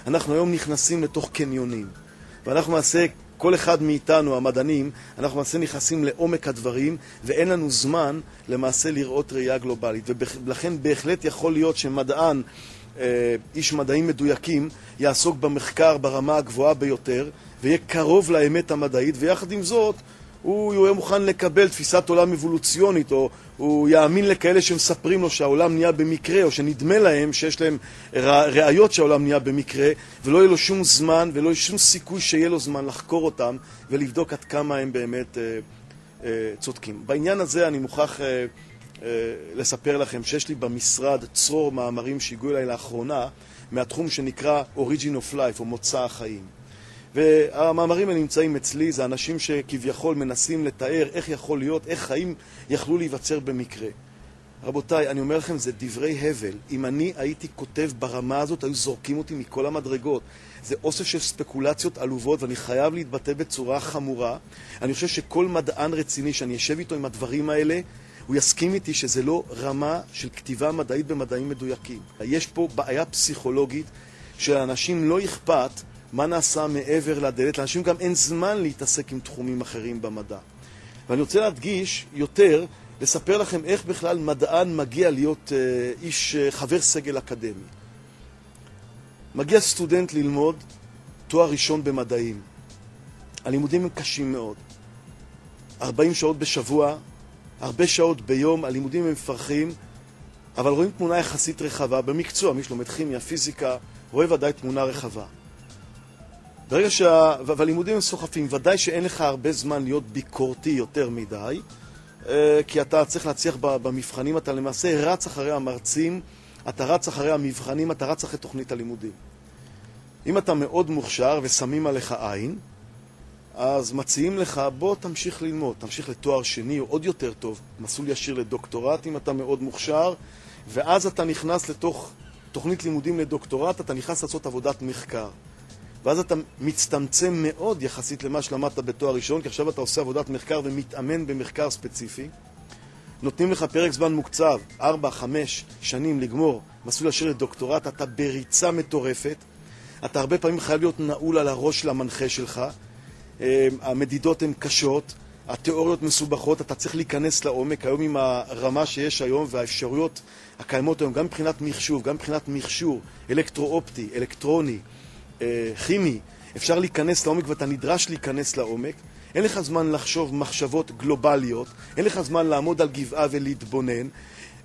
אנחנו היום נכנסים לתוך קניונים. ואנחנו למעשה, כל אחד מאיתנו, המדענים, אנחנו למעשה נכנסים לעומק הדברים, ואין לנו זמן למעשה לראות ראייה גלובלית. ולכן בהחלט יכול להיות שמדען, אה, איש מדעים מדויקים, יעסוק במחקר ברמה הגבוהה ביותר, ויהיה קרוב לאמת המדעית, ויחד עם זאת, הוא יהיה מוכן לקבל תפיסת עולם אבולוציונית, או הוא יאמין לכאלה שמספרים לו שהעולם נהיה במקרה, או שנדמה להם שיש להם ראיות שהעולם נהיה במקרה, ולא יהיה לו שום זמן, ולא יהיה שום סיכוי שיהיה לו זמן לחקור אותם ולבדוק עד כמה הם באמת אה, אה, צודקים. בעניין הזה אני מוכרח אה, אה, לספר לכם שיש לי במשרד צרור מאמרים שהגיעו אליי לאחרונה מהתחום שנקרא Origin of Life, או מוצא החיים. והמאמרים האלה נמצאים אצלי, זה אנשים שכביכול מנסים לתאר איך יכול להיות, איך חיים יכלו להיווצר במקרה. רבותיי, אני אומר לכם, זה דברי הבל. אם אני הייתי כותב ברמה הזאת, היו זורקים אותי מכל המדרגות. זה אוסף של ספקולציות עלובות, ואני חייב להתבטא בצורה חמורה. אני חושב שכל מדען רציני שאני אשב איתו עם הדברים האלה, הוא יסכים איתי שזה לא רמה של כתיבה מדעית במדעים מדויקים. יש פה בעיה פסיכולוגית שלאנשים לא אכפת מה נעשה מעבר לדלת. לאנשים גם אין זמן להתעסק עם תחומים אחרים במדע. ואני רוצה להדגיש יותר, לספר לכם איך בכלל מדען מגיע להיות אה, איש אה, חבר סגל אקדמי. מגיע סטודנט ללמוד תואר ראשון במדעים. הלימודים הם קשים מאוד. 40 שעות בשבוע, הרבה שעות ביום, הלימודים הם מפרכים, אבל רואים תמונה יחסית רחבה במקצוע, מי שלומד כימיה, פיזיקה, רואה ודאי תמונה רחבה. ברגע שה... והלימודים הם סוחפים, ודאי שאין לך הרבה זמן להיות ביקורתי יותר מדי, אה, כי אתה צריך להצליח במבחנים, אתה למעשה רץ אחרי המרצים, אתה רץ אחרי המבחנים, אתה רץ אחרי תוכנית הלימודים. אם אתה מאוד מוכשר ושמים עליך עין, אז מציעים לך, בוא תמשיך ללמוד, תמשיך לתואר שני או עוד יותר טוב, מסלול ישיר לדוקטורט אם אתה מאוד מוכשר, ואז אתה נכנס לתוך תוכנית לימודים לדוקטורט, אתה נכנס לעשות עבודת מחקר. ואז אתה מצטמצם מאוד יחסית למה שלמדת בתואר ראשון, כי עכשיו אתה עושה עבודת מחקר ומתאמן במחקר ספציפי. נותנים לך פרק זמן מוקצב, 4-5 שנים לגמור מסלול ישיר לדוקטורט, אתה בריצה מטורפת, אתה הרבה פעמים חייב להיות נעול על הראש של המנחה שלך, אה, המדידות הן קשות, התיאוריות מסובכות, אתה צריך להיכנס לעומק, היום עם הרמה שיש היום והאפשרויות הקיימות היום, גם מבחינת מחשוב, גם מבחינת מכשור, אלקטרו-אופטי, אלקטרוני, כימי, אפשר להיכנס לעומק ואתה נדרש להיכנס לעומק. אין לך זמן לחשוב מחשבות גלובליות, אין לך זמן לעמוד על גבעה ולהתבונן.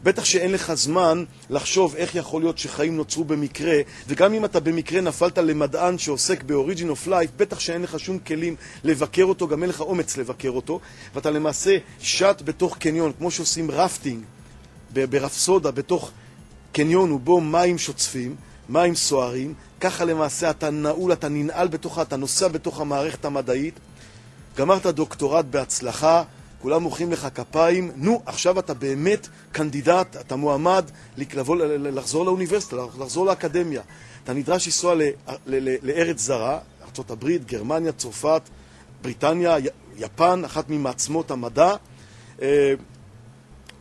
בטח שאין לך זמן לחשוב איך יכול להיות שחיים נוצרו במקרה, וגם אם אתה במקרה נפלת למדען שעוסק ב-Origin of Life, בטח שאין לך שום כלים לבקר אותו, גם אין לך אומץ לבקר אותו, ואתה למעשה שט בתוך קניון, כמו שעושים רפטינג ברפסודה, בתוך קניון ובו מים שוצפים, מים סוערים, ככה למעשה אתה נעול, אתה ננעל בתוכה, אתה נוסע בתוך המערכת המדעית, גמרת דוקטורט בהצלחה, כולם מוחאים לך כפיים, נו, עכשיו אתה באמת קנדידט, אתה מועמד לבוא, לחזור לאוניברסיטה, לחזור לאקדמיה. אתה נדרש לנסוע לארץ זרה, ארה"ב, גרמניה, צרפת, בריטניה, יפן, אחת ממעצמות המדע.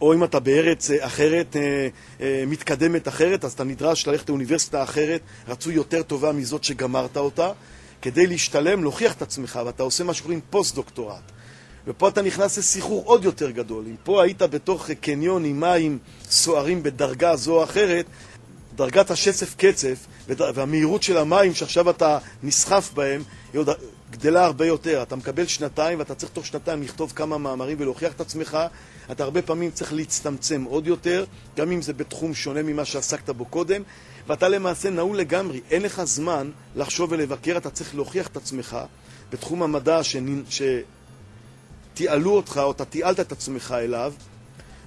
או אם אתה בארץ אה, אחרת, אה, אה, מתקדמת אחרת, אז אתה נדרש ללכת לאוניברסיטה אחרת, רצוי יותר טובה מזאת שגמרת אותה, כדי להשתלם, להוכיח את עצמך, ואתה עושה מה שקוראים פוסט-דוקטורט. ופה אתה נכנס לסחרור עוד יותר גדול. אם פה היית בתוך קניון עם מים סוערים בדרגה זו או אחרת, דרגת השצף קצף והמהירות של המים שעכשיו אתה נסחף בהם, היא עוד גדלה הרבה יותר. אתה מקבל שנתיים ואתה צריך תוך שנתיים לכתוב כמה מאמרים ולהוכיח את עצמך. אתה הרבה פעמים צריך להצטמצם עוד יותר, גם אם זה בתחום שונה ממה שעסקת בו קודם, ואתה למעשה נעול לגמרי. אין לך זמן לחשוב ולבקר, אתה צריך להוכיח את עצמך בתחום המדע שתיעלו אותך, או אתה תיעלת את עצמך אליו.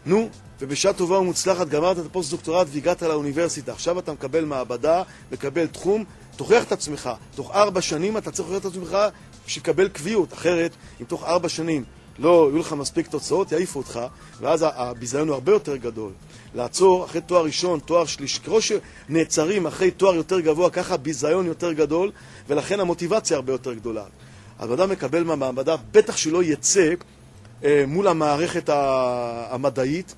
נו, ובשעה טובה ומוצלחת גמרת את הפוסט-דוקטורט והגעת לאוניברסיטה. עכשיו אתה מקבל מעבדה, מקבל תחום, תוכיח את עצמך. תוך ארבע שנים אתה צריך להוכיח את עצמך שיקבל קביעות. אחרת, אם תוך ארבע שנים לא יהיו לך מספיק תוצאות, יעיפו אותך, ואז הביזיון הוא הרבה יותר גדול. לעצור אחרי תואר ראשון, תואר שלישי, ככל שנעצרים אחרי תואר יותר גבוה, ככה הביזיון יותר גדול, ולכן המוטיבציה הרבה יותר גדולה. אז אדם מקבל מהמעבדה, בטח שלא יצא אה, מול המערכת המדעית,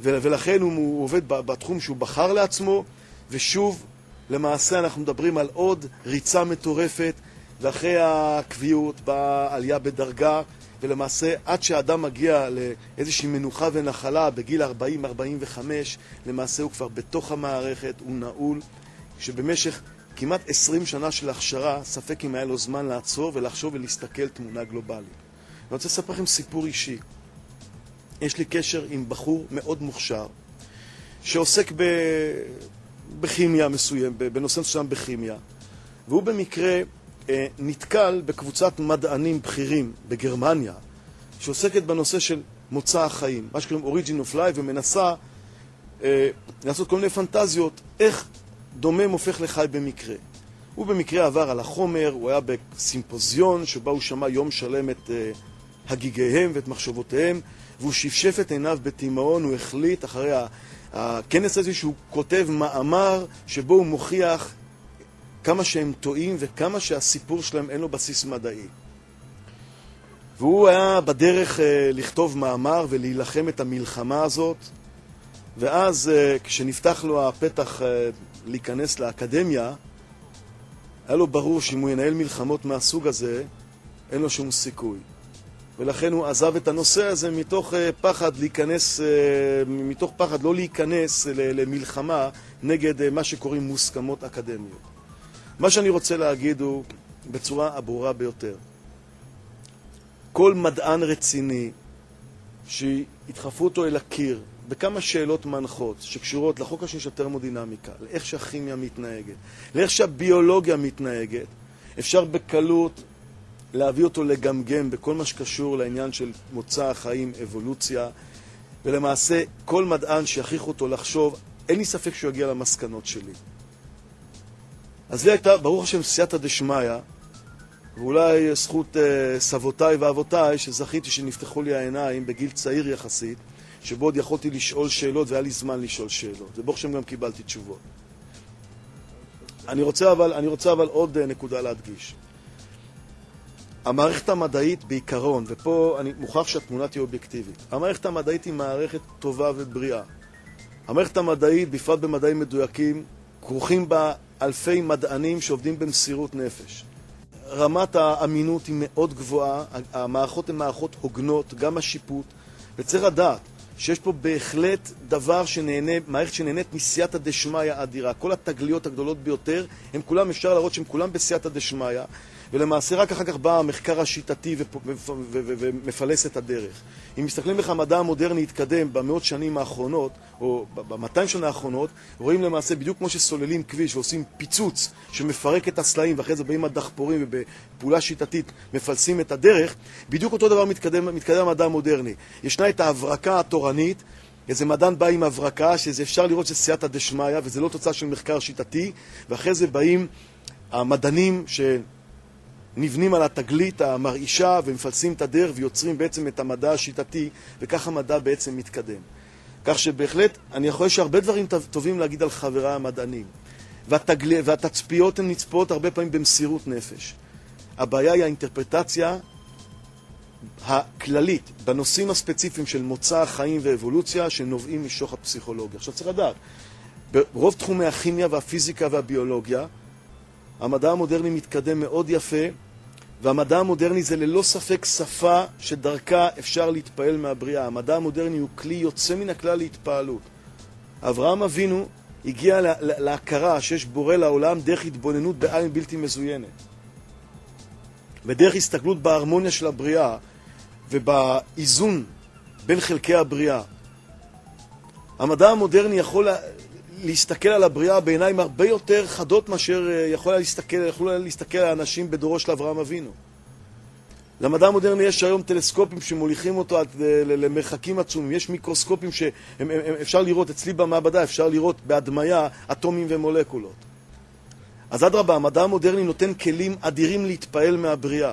ולכן הוא עובד בתחום שהוא בחר לעצמו, ושוב, למעשה אנחנו מדברים על עוד ריצה מטורפת, ואחרי הקביעות באה עלייה בדרגה, ולמעשה עד שהאדם מגיע לאיזושהי מנוחה ונחלה בגיל 40-45, למעשה הוא כבר בתוך המערכת, הוא נעול, שבמשך כמעט 20 שנה של הכשרה, ספק אם היה לו זמן לעצור ולחשוב ולהסתכל תמונה גלובלית. אני רוצה לספר לכם סיפור אישי. יש לי קשר עם בחור מאוד מוכשר, שעוסק ב... בכימיה מסוים, בנושא מסוים בכימיה, והוא במקרה נתקל בקבוצת מדענים בכירים בגרמניה, שעוסקת בנושא של מוצא החיים, מה שקוראים Origin of Life, ומנסה אה, לעשות כל מיני פנטזיות איך דומם הופך לחי במקרה. הוא במקרה עבר על החומר, הוא היה בסימפוזיון שבה הוא שמע יום שלם את אה, הגיגיהם ואת מחשבותיהם, והוא שפשף את עיניו בתימהון, הוא החליט אחרי הכנס הזה שהוא כותב מאמר שבו הוא מוכיח כמה שהם טועים וכמה שהסיפור שלהם אין לו בסיס מדעי. והוא היה בדרך אה, לכתוב מאמר ולהילחם את המלחמה הזאת, ואז אה, כשנפתח לו הפתח אה, להיכנס לאקדמיה, היה לו ברור שאם הוא ינהל מלחמות מהסוג הזה, אין לו שום סיכוי. ולכן הוא עזב את הנושא הזה מתוך פחד להיכנס, מתוך פחד לא להיכנס למלחמה נגד מה שקוראים מוסכמות אקדמיות. מה שאני רוצה להגיד הוא בצורה הברורה ביותר. כל מדען רציני שידחפו אותו אל הקיר בכמה שאלות מנחות שקשורות לחוק השני של טרמודינמיקה, לאיך שהכימיה מתנהגת, לאיך שהביולוגיה מתנהגת, אפשר בקלות להביא אותו לגמגם בכל מה שקשור לעניין של מוצא החיים, אבולוציה, ולמעשה כל מדען שיכריחו אותו לחשוב, אין לי ספק שהוא יגיע למסקנות שלי. אז לי הייתה, ברוך השם, סייעתא דשמיא, ואולי זכות אה, סבותיי ואבותיי, שזכיתי שנפתחו לי העיניים בגיל צעיר יחסית, שבו עוד יכולתי לשאול שאלות והיה לי זמן לשאול שאלות, וברוך השם גם קיבלתי תשובות. אני רוצה אבל, אני רוצה אבל עוד אה, נקודה להדגיש. המערכת המדעית בעיקרון, ופה אני מוכרח שהתמונה תהיה אובייקטיבית, המערכת המדעית היא מערכת טובה ובריאה. המערכת המדעית, בפרט במדעים מדויקים, כרוכים בה אלפי מדענים שעובדים במסירות נפש. רמת האמינות היא מאוד גבוהה, המערכות הן מערכות הוגנות, גם השיפוט, וצריך לדעת שיש פה בהחלט דבר שנהנה, מערכת שנהנית מסייעתא דשמיא אדירה. כל התגליות הגדולות ביותר, הם כולם, אפשר להראות שהם כולם בסייעתא דשמיא. ולמעשה רק אחר כך בא המחקר השיטתי ומפלס את הדרך. אם מסתכלים איך המדע המודרני התקדם במאות שנים האחרונות, או במאתיים שנה האחרונות, רואים למעשה בדיוק כמו שסוללים כביש ועושים פיצוץ שמפרק את הסלעים, ואחרי זה באים הדחפורים ובפעולה שיטתית מפלסים את הדרך, בדיוק אותו דבר מתקדם, מתקדם המדע המודרני. ישנה את ההברקה התורנית, איזה מדען בא עם הברקה, שזה אפשר לראות שזה סייעתא דשמיא, וזה לא תוצאה של מחקר שיטתי, ואחרי זה באים המדענים. נבנים על התגלית המרעישה ומפלסים את הדרך ויוצרים בעצם את המדע השיטתי, וכך המדע בעצם מתקדם. כך שבהחלט, אני יכול שהרבה דברים טובים להגיד על חבריי המדענים. והתגל... והתצפיות הן נצפות הרבה פעמים במסירות נפש. הבעיה היא האינטרפרטציה הכללית בנושאים הספציפיים של מוצא החיים ואבולוציה שנובעים משוך הפסיכולוגיה. עכשיו צריך לדעת, ברוב תחומי הכימיה והפיזיקה והביולוגיה, המדע המודרני מתקדם מאוד יפה, והמדע המודרני זה ללא ספק שפה שדרכה אפשר להתפעל מהבריאה. המדע המודרני הוא כלי יוצא מן הכלל להתפעלות. אברהם אבינו הגיע להכרה שיש בורא לעולם דרך התבוננות בעין בלתי מזוינת. בדרך הסתכלות בהרמוניה של הבריאה ובאיזון בין חלקי הבריאה. המדע המודרני יכול להסתכל על הבריאה בעיניים הרבה יותר חדות מאשר אה, יכול היה להסתכל, יכלו להסתכל על אנשים בדורו של אברהם אבינו. למדע המודרני יש היום טלסקופים שמוליכים אותו עד אה, למרחקים עצומים, יש מיקרוסקופים שאפשר לראות, אצלי במעבדה אפשר לראות בהדמיה אטומים ומולקולות. אז אדרבה, המדע המודרני נותן כלים אדירים להתפעל מהבריאה.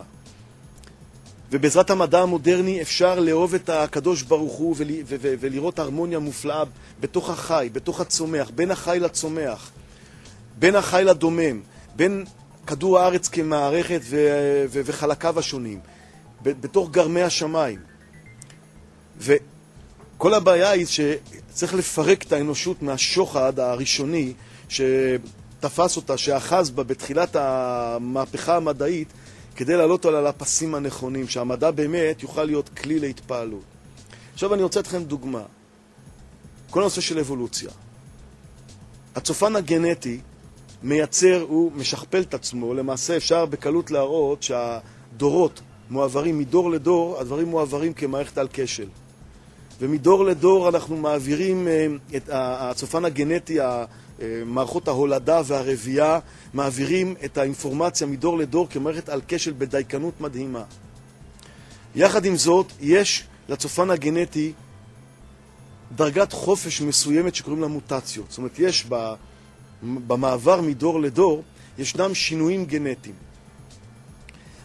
ובעזרת המדע המודרני אפשר לאהוב את הקדוש ברוך הוא ולראות הרמוניה מופלאה בתוך החי, בתוך הצומח, בין החי לצומח, בין החי לדומם, בין כדור הארץ כמערכת וחלקיו השונים, בתוך גרמי השמיים. וכל הבעיה היא שצריך לפרק את האנושות מהשוחד הראשוני שתפס אותה, שאחז בה בתחילת המהפכה המדעית, כדי להעלות אותה לפסים הנכונים, שהמדע באמת יוכל להיות כלי להתפעלות. עכשיו אני רוצה לתת לכם דוגמה. כל הנושא של אבולוציה. הצופן הגנטי מייצר, הוא משכפל את עצמו, למעשה אפשר בקלות להראות שהדורות מועברים מדור לדור, הדברים מועברים כמערכת על כשל. ומדור לדור אנחנו מעבירים אה, את הצופן הגנטי, מערכות ההולדה והרבייה, מעבירים את האינפורמציה מדור לדור כמערכת על כשל בדייקנות מדהימה. יחד עם זאת, יש לצופן הגנטי דרגת חופש מסוימת שקוראים לה מוטציות. זאת אומרת, יש במעבר מדור לדור, ישנם שינויים גנטיים.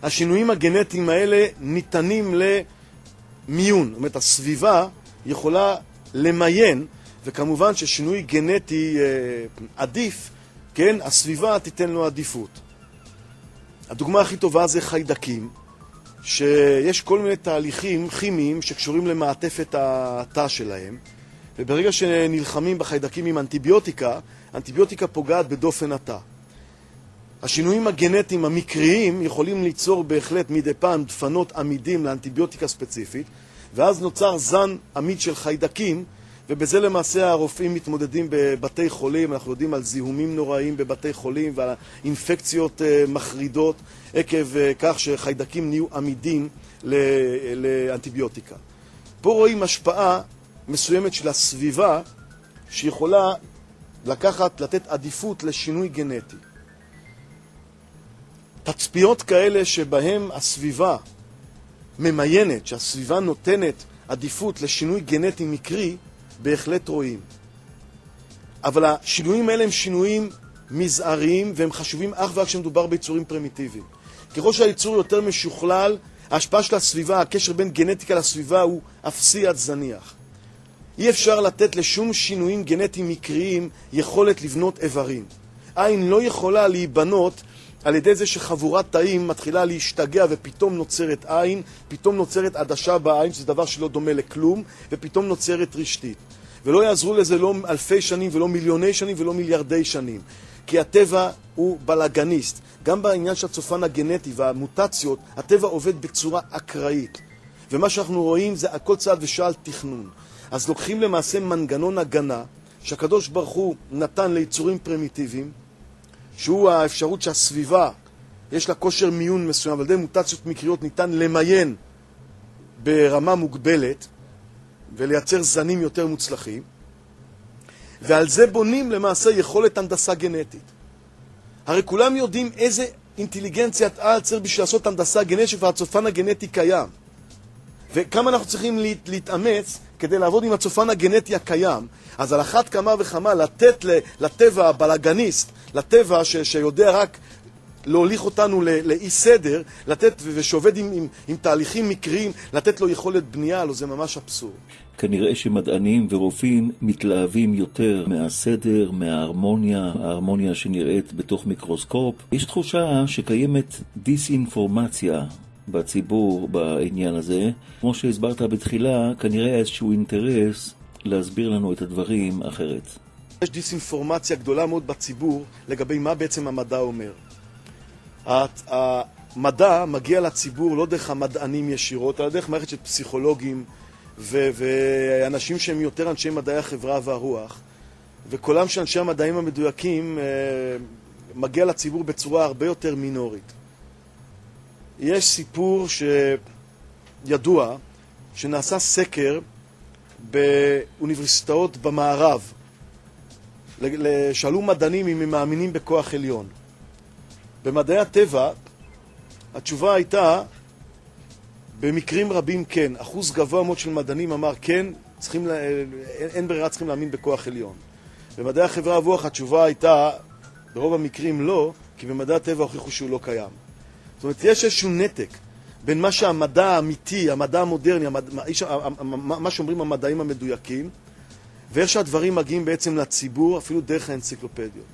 השינויים הגנטיים האלה ניתנים למיון. זאת אומרת, הסביבה יכולה למיין, וכמובן ששינוי גנטי אה, עדיף, כן, הסביבה תיתן לו עדיפות. הדוגמה הכי טובה זה חיידקים, שיש כל מיני תהליכים כימיים שקשורים למעטפת התא שלהם, וברגע שנלחמים בחיידקים עם אנטיביוטיקה, אנטיביוטיקה פוגעת בדופן התא. השינויים הגנטיים המקריים יכולים ליצור בהחלט מדי פעם דפנות עמידים לאנטיביוטיקה ספציפית, ואז נוצר זן עמיד של חיידקים, ובזה למעשה הרופאים מתמודדים בבתי חולים, אנחנו יודעים על זיהומים נוראים בבתי חולים ועל אינפקציות אה, מחרידות עקב אה, כך שחיידקים נהיו עמידים לאנטיביוטיקה. פה רואים השפעה מסוימת של הסביבה שיכולה לקחת, לתת עדיפות לשינוי גנטי. תצפיות כאלה שבהן הסביבה ממיינת, שהסביבה נותנת עדיפות לשינוי גנטי מקרי, בהחלט רואים. אבל השינויים האלה הם שינויים מזעריים והם חשובים אך ורק כשמדובר ביצורים פרימיטיביים. ככל שהיצור יותר משוכלל, ההשפעה של הסביבה, הקשר בין גנטיקה לסביבה הוא אפסי עד זניח. אי אפשר לתת לשום שינויים גנטיים מקריים יכולת לבנות איברים. עין לא יכולה להיבנות על ידי זה שחבורת תאים מתחילה להשתגע ופתאום נוצרת עין, פתאום נוצרת עדשה בעין, שזה דבר שלא דומה לכלום, ופתאום נוצרת רשתית. ולא יעזרו לזה לא אלפי שנים ולא מיליוני שנים ולא מיליארדי שנים. כי הטבע הוא בלאגניסט. גם בעניין של הצופן הגנטי והמוטציות, הטבע עובד בצורה אקראית. ומה שאנחנו רואים זה הכל צעד ושעל תכנון. אז לוקחים למעשה מנגנון הגנה שהקדוש ברוך הוא נתן ליצורים פרימיטיביים, שהוא האפשרות שהסביבה, יש לה כושר מיון מסוים, ועל ידי מוטציות מקריות ניתן למיין ברמה מוגבלת ולייצר זנים יותר מוצלחים, ועל זה בונים למעשה יכולת הנדסה גנטית. הרי כולם יודעים איזה אינטליגנציית על צריך בשביל לעשות הנדסה גנטית והצופן הגנטי קיים. וכמה אנחנו צריכים להת, להתאמץ כדי לעבוד עם הצופן הגנטי הקיים. אז על אחת כמה וכמה לתת לטבע הבלאגניסט, לטבע ש, שיודע רק להוליך אותנו לאי סדר, לתת, ושעובד עם, עם, עם תהליכים מקריים, לתת לו יכולת בנייה, הלוא זה ממש אבסורד. כנראה שמדענים ורופאים מתלהבים יותר מהסדר, מההרמוניה, ההרמוניה שנראית בתוך מיקרוסקופ. יש תחושה שקיימת דיסאינפורמציה בציבור בעניין הזה. כמו שהסברת בתחילה, כנראה איזשהו אינטרס להסביר לנו את הדברים אחרת. יש דיסאינפורמציה גדולה מאוד בציבור לגבי מה בעצם המדע אומר. המדע מגיע לציבור לא דרך המדענים ישירות, אלא דרך מערכת של פסיכולוגים ו- ואנשים שהם יותר אנשי מדעי החברה והרוח. וקולם של אנשי המדעים המדויקים אה, מגיע לציבור בצורה הרבה יותר מינורית. יש סיפור שידוע, שנעשה סקר באוניברסיטאות במערב. שאלו מדענים אם הם מאמינים בכוח עליון. במדעי הטבע התשובה הייתה במקרים רבים כן. אחוז גבוה מאוד של מדענים אמר כן, צריכים, אין, אין ברירה, צריכים להאמין בכוח עליון. במדעי החברה הרוח התשובה הייתה ברוב המקרים לא, כי במדעי הטבע הוכיחו שהוא לא קיים. זאת אומרת, יש איזשהו נתק בין מה שהמדע האמיתי, המדע המודרני, המד... מה- שאומרים המדעים המדויקים, ואיך שהדברים מגיעים בעצם לציבור, אפילו דרך האנציקלופדיות.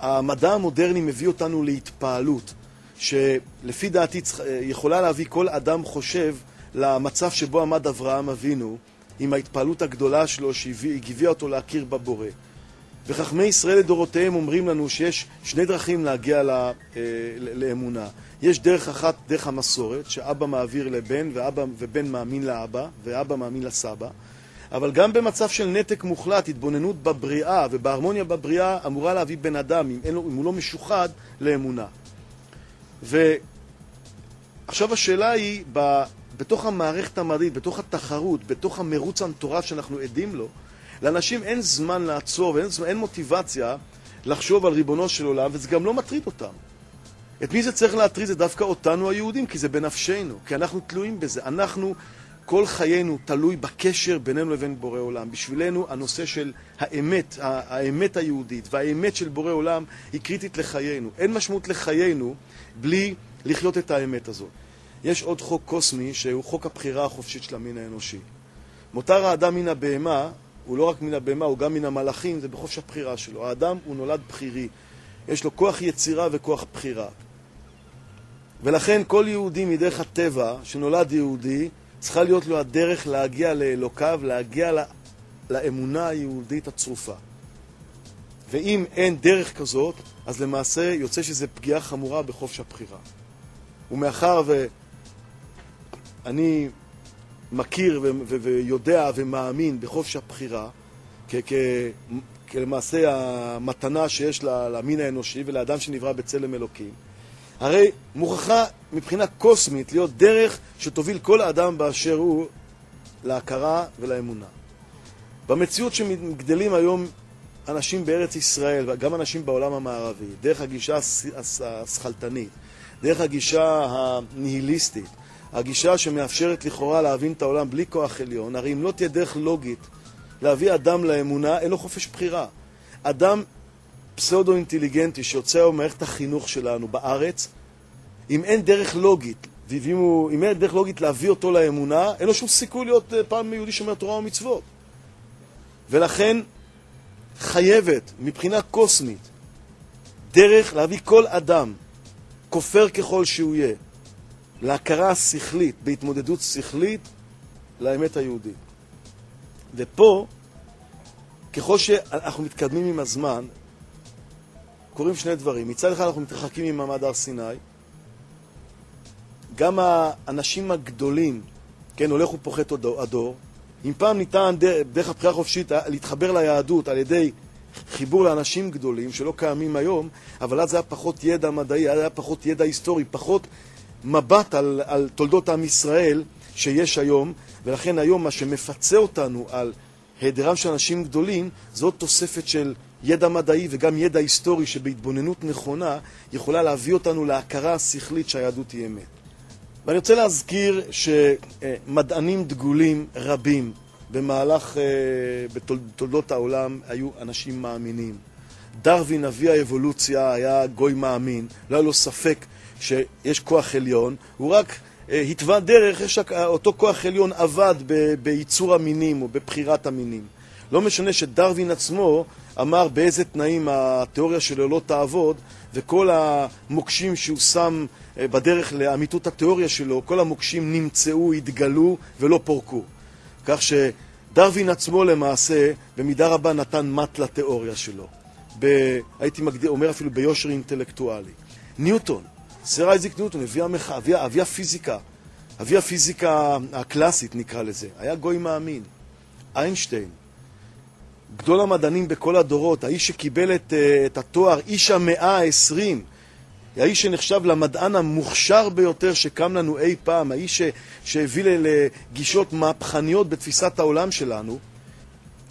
המדע המודרני מביא אותנו להתפעלות, שלפי דעתי יכולה להביא כל אדם חושב למצב שבו עמד אברהם אבינו, עם ההתפעלות הגדולה שלו שהביאה אותו להכיר בבורא. וחכמי ישראל לדורותיהם אומרים לנו שיש שני דרכים להגיע אה, לאמונה. יש דרך אחת, דרך המסורת, שאבא מעביר לבן ואבא, ובן מאמין לאבא, ואבא מאמין לסבא. אבל גם במצב של נתק מוחלט, התבוננות בבריאה ובהרמוניה בבריאה אמורה להביא בן אדם, אם, לו, אם הוא לא משוחד, לאמונה. ועכשיו השאלה היא, ב, בתוך המערכת המדעית, בתוך התחרות, בתוך המרוץ המטורף שאנחנו עדים לו, לאנשים אין זמן לעצור ואין זמן, אין מוטיבציה לחשוב על ריבונו של עולם, וזה גם לא מטריד אותם. את מי זה צריך להטריד? זה דווקא אותנו היהודים, כי זה בנפשנו, כי אנחנו תלויים בזה. אנחנו, כל חיינו תלוי בקשר בינינו לבין בורא עולם. בשבילנו הנושא של האמת, האמת היהודית והאמת של בורא עולם היא קריטית לחיינו. אין משמעות לחיינו בלי לחיות את האמת הזאת. יש עוד חוק קוסמי שהוא חוק הבחירה החופשית של המין האנושי. מותר האדם מן הבהמה, הוא לא רק מן הבהמה, הוא גם מן המלאכים, זה בחופש הבחירה שלו. האדם הוא נולד בחירי. יש לו כוח יצירה וכוח בחירה. ולכן כל יהודי מדרך הטבע, שנולד יהודי, צריכה להיות לו הדרך להגיע לאלוקיו, להגיע ל- לאמונה היהודית הצרופה. ואם אין דרך כזאת, אז למעשה יוצא שזו פגיעה חמורה בחופש הבחירה. ומאחר ואני מכיר ו- ו- ויודע ומאמין בחופש הבחירה, כ- כ- כלמעשה המתנה שיש למין האנושי ולאדם שנברא בצלם אלוקים, הרי מוכרחה מבחינה קוסמית להיות דרך שתוביל כל אדם באשר הוא להכרה ולאמונה. במציאות שגדלים היום אנשים בארץ ישראל, וגם אנשים בעולם המערבי, דרך הגישה הס- הס- השכלתנית, דרך הגישה הניהיליסטית, הגישה שמאפשרת לכאורה להבין את העולם בלי כוח עליון, הרי אם לא תהיה דרך לוגית להביא אדם לאמונה, אין לו חופש בחירה. אדם פסאודו-אינטליגנטי שיוצא היום ממערכת החינוך שלנו בארץ, אם אין דרך לוגית, ואם הוא- אם אין דרך לוגית להביא אותו לאמונה, אין לו שום סיכוי להיות אה, פעם יהודי שומר תורה ומצוות. ולכן חייבת, מבחינה קוסמית, דרך להביא כל אדם, כופר ככל שהוא יהיה, להכרה השכלית, בהתמודדות שכלית, לאמת היהודית. ופה, ככל שאנחנו מתקדמים עם הזמן, קורים שני דברים. מצד אחד אנחנו מתרחקים ממעמד הר סיני, גם האנשים הגדולים, כן, הולך ופוחת הדור. אם פעם ניתן דרך, הבחירה החופשית להתחבר ליהדות על ידי חיבור לאנשים גדולים שלא קיימים היום, אבל אז היה פחות ידע מדעי, היה פחות ידע היסטורי, פחות מבט על, על תולדות עם ישראל שיש היום, ולכן היום מה שמפצה אותנו על היעדרם של אנשים גדולים, זאת תוספת של ידע מדעי וגם ידע היסטורי שבהתבוננות נכונה יכולה להביא אותנו להכרה השכלית שהיהדות היא אמת. ואני רוצה להזכיר שמדענים דגולים רבים במהלך, אה, בתולדות העולם, היו אנשים מאמינים. דרווין, אבי האבולוציה, היה גוי מאמין, לא היה לו ספק שיש כוח עליון, הוא רק אה, התווה דרך, יש רק, אותו כוח עליון עבד ב- בייצור המינים או בבחירת המינים. לא משנה שדרווין עצמו אמר באיזה תנאים התיאוריה שלו לא תעבוד, וכל המוקשים שהוא שם אה, בדרך לאמיתות התיאוריה שלו, כל המוקשים נמצאו, התגלו ולא פורקו. כך שדרווין עצמו למעשה במידה רבה נתן מט לתיאוריה שלו. ב... הייתי מגדיר, אומר אפילו ביושר אינטלקטואלי. ניוטון, סר אייזיק ניוטון, אבי. אבי... אבי הפיזיקה, אבי הפיזיקה הקלאסית נקרא לזה, היה גוי מאמין. איינשטיין, גדול המדענים בכל הדורות, האיש שקיבל את, אה, את התואר איש המאה ה-20, האיש שנחשב למדען המוכשר ביותר שקם לנו אי פעם, האיש ש... שהביא לגישות מהפכניות בתפיסת העולם שלנו,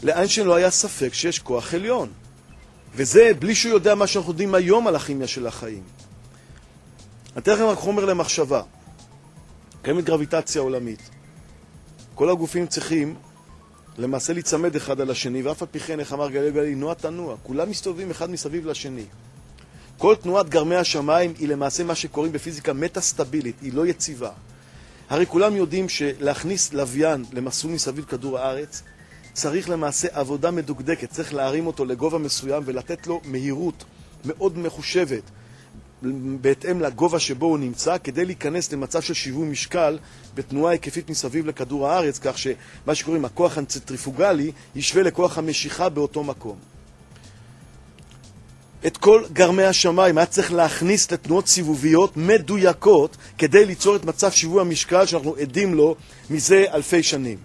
לאיינשטיין לא היה ספק שיש כוח עליון. וזה בלי שהוא יודע מה שאנחנו יודעים היום על הכימיה של החיים. אתן לכם רק חומר למחשבה. קיימת גרביטציה עולמית. כל הגופים צריכים למעשה להיצמד אחד על השני, ואף על פי כן, איך אמר גליל גלילי, נוע תנוע. כולם מסתובבים אחד מסביב לשני. כל תנועת גרמי השמיים היא למעשה מה שקוראים בפיזיקה מטה-סטבילית, היא לא יציבה. הרי כולם יודעים שלהכניס לוויין למסלול מסביב כדור הארץ צריך למעשה עבודה מדוקדקת, צריך להרים אותו לגובה מסוים ולתת לו מהירות מאוד מחושבת בהתאם לגובה שבו הוא נמצא, כדי להיכנס למצב של שיווי משקל בתנועה היקפית מסביב לכדור הארץ, כך שמה שקוראים הכוח הצנטריפוגלי ישווה לכוח המשיכה באותו מקום. את כל גרמי השמיים היה צריך להכניס לתנועות סיבוביות מדויקות כדי ליצור את מצב שיווי המשקל שאנחנו עדים לו מזה אלפי שנים.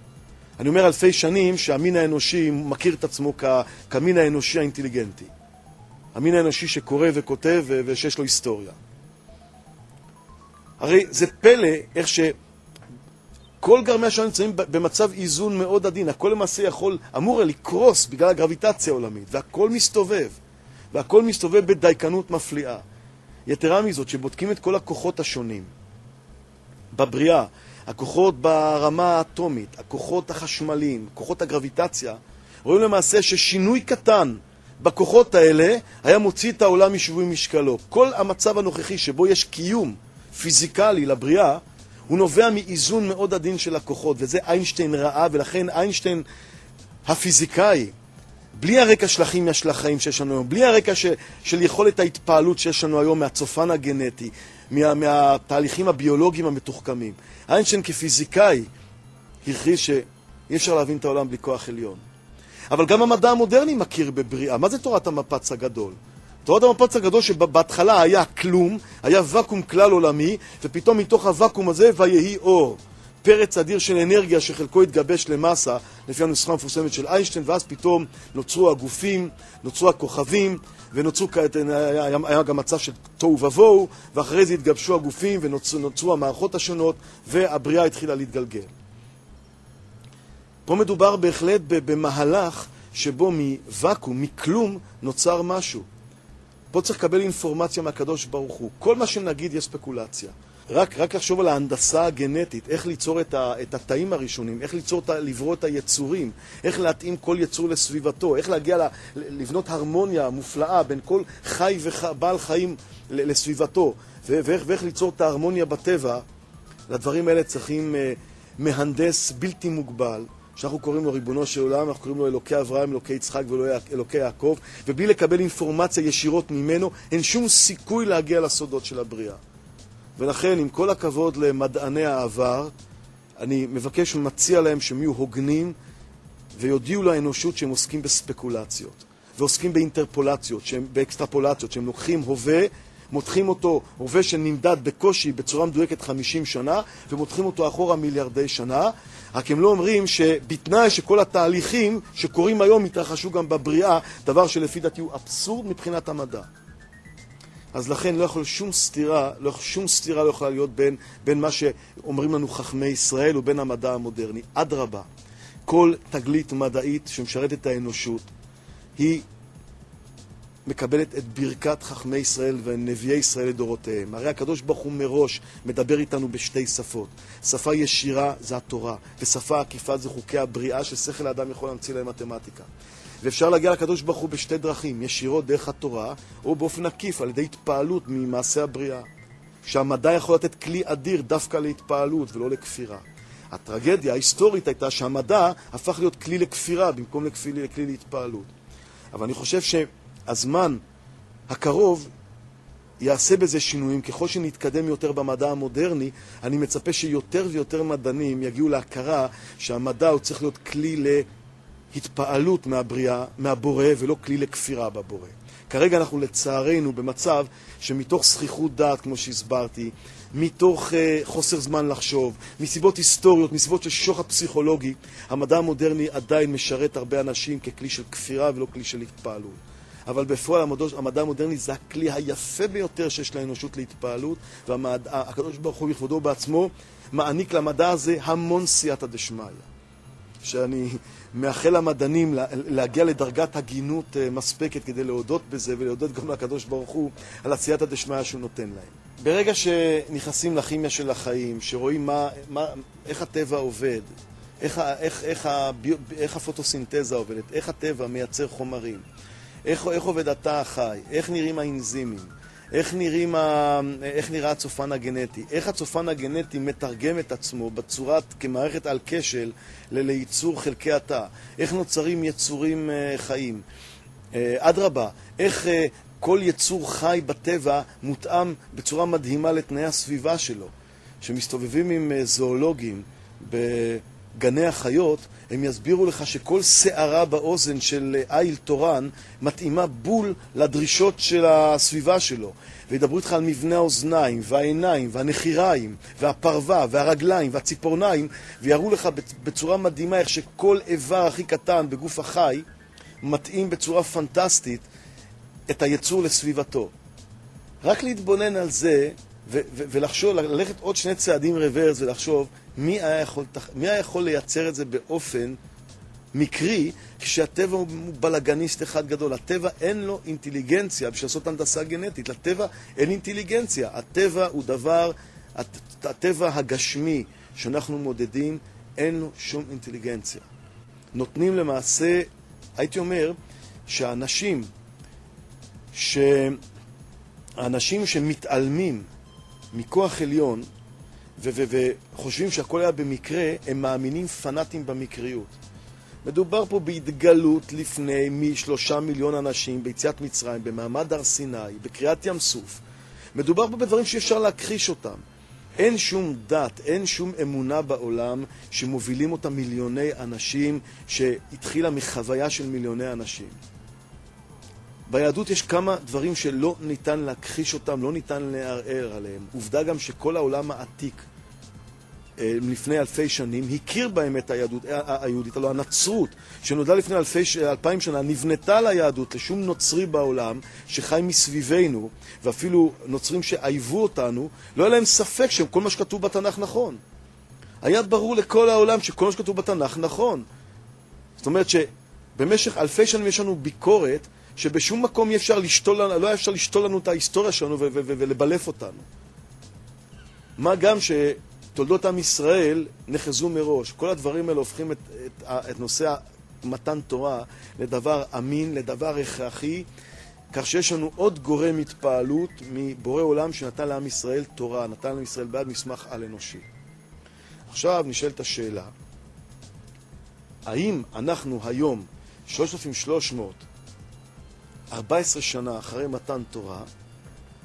אני אומר אלפי שנים שהמין האנושי מכיר את עצמו כמין האנושי האינטליגנטי. המין האנושי שקורא וכותב ושיש לו היסטוריה. הרי זה פלא איך שכל גרמי השמיים נמצאים במצב איזון מאוד עדין, הכל למעשה יכול, אמור לקרוס בגלל הגרביטציה העולמית, והכל מסתובב, והכל מסתובב בדייקנות מפליאה. יתרה מזאת, שבודקים את כל הכוחות השונים בבריאה, הכוחות ברמה האטומית, הכוחות החשמליים, כוחות הגרביטציה, רואים למעשה ששינוי קטן בכוחות האלה היה מוציא את העולם משווי משקלו. כל המצב הנוכחי שבו יש קיום פיזיקלי לבריאה, הוא נובע מאיזון מאוד עדין של הכוחות, וזה איינשטיין ראה, ולכן איינשטיין הפיזיקאי, בלי הרקע של הכימיה של החיים שיש לנו היום, בלי הרקע ש, של יכולת ההתפעלות שיש לנו היום מהצופן הגנטי, מה, מהתהליכים הביולוגיים המתוחכמים, איינשטיין כפיזיקאי הכריז שאי אפשר להבין את העולם בלי כוח עליון. אבל גם המדע המודרני מכיר בבריאה. מה זה תורת המפץ הגדול? תורת המפץ הגדול שבהתחלה היה כלום, היה ואקום כלל עולמי, ופתאום מתוך הוואקום הזה ויהי אור. פרץ אדיר של אנרגיה שחלקו התגבש למסה, לפי הנוסחה המפורסמת של איינשטיין, ואז פתאום נוצרו הגופים, נוצרו הכוכבים, ונוצרו, היה, היה גם מצב של תוהו ובוהו, ואחרי זה התגבשו הגופים ונוצרו המערכות השונות, והבריאה התחילה להתגלגל. פה מדובר בהחלט במהלך שבו מוואקום, מכלום, נוצר משהו. פה צריך לקבל אינפורמציה מהקדוש ברוך הוא. כל מה שנגיד יש ספקולציה. רק, רק לחשוב על ההנדסה הגנטית, איך ליצור את, ה, את התאים הראשונים, איך ליצור, לברוא את היצורים, איך להתאים כל יצור לסביבתו, איך להגיע, ל, לבנות הרמוניה מופלאה בין כל חי ובעל חיים לסביבתו, ואיך, ואיך ליצור את ההרמוניה בטבע, לדברים האלה צריכים uh, מהנדס בלתי מוגבל, שאנחנו קוראים לו ריבונו של עולם, אנחנו קוראים לו אלוקי אברהם, אלוקי יצחק ואלוקי יעקב, ובלי לקבל אינפורמציה ישירות ממנו, אין שום סיכוי להגיע לסודות של הבריאה. ולכן, עם כל הכבוד למדעני העבר, אני מבקש ומציע להם שהם יהיו הוגנים ויודיעו לאנושות שהם עוסקים בספקולציות ועוסקים באינטרפולציות, שהם, באקסטרפולציות, שהם לוקחים הווה, מותחים אותו, הווה שנמדד בקושי בצורה מדויקת 50 שנה, ומותחים אותו אחורה מיליארדי שנה, רק הם לא אומרים שבתנאי שכל התהליכים שקורים היום יתרחשו גם בבריאה, דבר שלפי דעתי הוא אבסורד מבחינת המדע. אז לכן לא יכול שום סתירה, לא, שום סתירה לא יכולה להיות בין, בין מה שאומרים לנו חכמי ישראל ובין המדע המודרני. אדרבה, כל תגלית מדעית שמשרתת את האנושות היא מקבלת את ברכת חכמי ישראל ונביאי ישראל לדורותיהם. הרי הקדוש ברוך הוא מראש מדבר איתנו בשתי שפות. שפה ישירה זה התורה, ושפה עקיפה זה חוקי הבריאה ששכל האדם יכול להמציא להם מתמטיקה. ואפשר להגיע לקדוש ברוך הוא בשתי דרכים, ישירות דרך התורה, או באופן עקיף על ידי התפעלות ממעשה הבריאה. שהמדע יכול לתת כלי אדיר דווקא להתפעלות ולא לכפירה. הטרגדיה ההיסטורית הייתה שהמדע הפך להיות כלי לכפירה במקום לכלי, לכלי להתפעלות. אבל אני חושב שהזמן הקרוב יעשה בזה שינויים. ככל שנתקדם יותר במדע המודרני, אני מצפה שיותר ויותר מדענים יגיעו להכרה שהמדע הוא צריך להיות כלי להתפעלות מהבריאה, מהבורא, ולא כלי לכפירה בבורא. כרגע אנחנו לצערנו במצב שמתוך זכיחות דעת, כמו שהסברתי, מתוך uh, חוסר זמן לחשוב, מסיבות היסטוריות, מסיבות של שוחד פסיכולוגי, המדע המודרני עדיין משרת הרבה אנשים ככלי של כפירה ולא כלי של התפעלות. אבל בפועל המדע המודרני זה הכלי היפה ביותר שיש לאנושות להתפעלות, והקדוש ברוך הוא בכבודו בעצמו מעניק למדע הזה המון סייעתא דשמיא. שאני מאחל למדענים להגיע לדרגת הגינות אה, מספקת כדי להודות בזה ולהודות גם לקדוש ברוך הוא על הסייעתא דשמיא שהוא נותן להם. ברגע שנכנסים לכימיה של החיים, שרואים מה, מה, איך הטבע עובד, איך, איך, איך, איך הפוטוסינתזה עובדת, איך הטבע מייצר חומרים, איך, איך עובד התא החי, איך נראים האנזימים, איך, נראים ה... איך נראה הצופן הגנטי, איך הצופן הגנטי מתרגם את עצמו בצורת, כמערכת על כשל לייצור חלקי התא, איך נוצרים יצורים uh, חיים. Uh, אדרבה, איך uh, כל יצור חי בטבע מותאם בצורה מדהימה לתנאי הסביבה שלו. כשמסתובבים עם זואולוגים בגני החיות, הם יסבירו לך שכל שערה באוזן של איל תורן מתאימה בול לדרישות של הסביבה שלו. וידברו איתך על מבנה האוזניים, והעיניים, והנחיריים, והפרווה, והרגליים, והציפורניים, ויראו לך בצורה מדהימה איך שכל איבר הכי קטן בגוף החי מתאים בצורה פנטסטית את היצור לסביבתו. רק להתבונן על זה ולחשוב, ללכת עוד שני צעדים רוורס ולחשוב מי היה, יכול, מי היה יכול לייצר את זה באופן מקרי כשהטבע הוא בלאגניסט אחד גדול. הטבע אין לו אינטליגנציה בשביל לעשות הנדסה גנטית. לטבע אין אינטליגנציה. הטבע הוא דבר, הטבע הגשמי שאנחנו מודדים, אין לו שום אינטליגנציה. נותנים למעשה, הייתי אומר, שהאנשים, שהאנשים שמתעלמים מכוח עליון וחושבים שהכל היה במקרה, הם מאמינים פנאטים במקריות. מדובר פה בהתגלות לפני משלושה מיליון אנשים ביציאת מצרים, במעמד הר סיני, בקריאת ים סוף. מדובר פה בדברים שאפשר להכחיש אותם. אין שום דת, אין שום אמונה בעולם שמובילים אותה מיליוני אנשים, שהתחילה מחוויה של מיליוני אנשים. ביהדות יש כמה דברים שלא ניתן להכחיש אותם, לא ניתן לערער עליהם. עובדה גם שכל העולם העתיק לפני אלפי שנים, הכיר באמת היהדות, אה, היהודית, הלוא הנצרות, שנולדה לפני אלפי, אלפיים שנה, נבנתה ליהדות, לשום נוצרי בעולם שחי מסביבנו, ואפילו נוצרים שאייבו אותנו, לא היה להם ספק שכל מה שכתוב בתנ"ך נכון. היה ברור לכל העולם שכל מה שכתוב בתנ"ך נכון. זאת אומרת שבמשך אלפי שנים יש לנו ביקורת שבשום מקום אי אפשר לשתול, לא היה אפשר לשתול לנו את ההיסטוריה שלנו ולבלף אותנו. מה גם ש... תולדות עם ישראל נחזו מראש. כל הדברים האלה הופכים את, את, את נושא מתן תורה לדבר אמין, לדבר הכרחי, כך שיש לנו עוד גורם התפעלות מבורא עולם שנתן לעם ישראל תורה, נתן לעם ישראל בעד מסמך על-אנושי. עכשיו נשאלת השאלה, האם אנחנו היום, 3,314 שנה אחרי מתן תורה,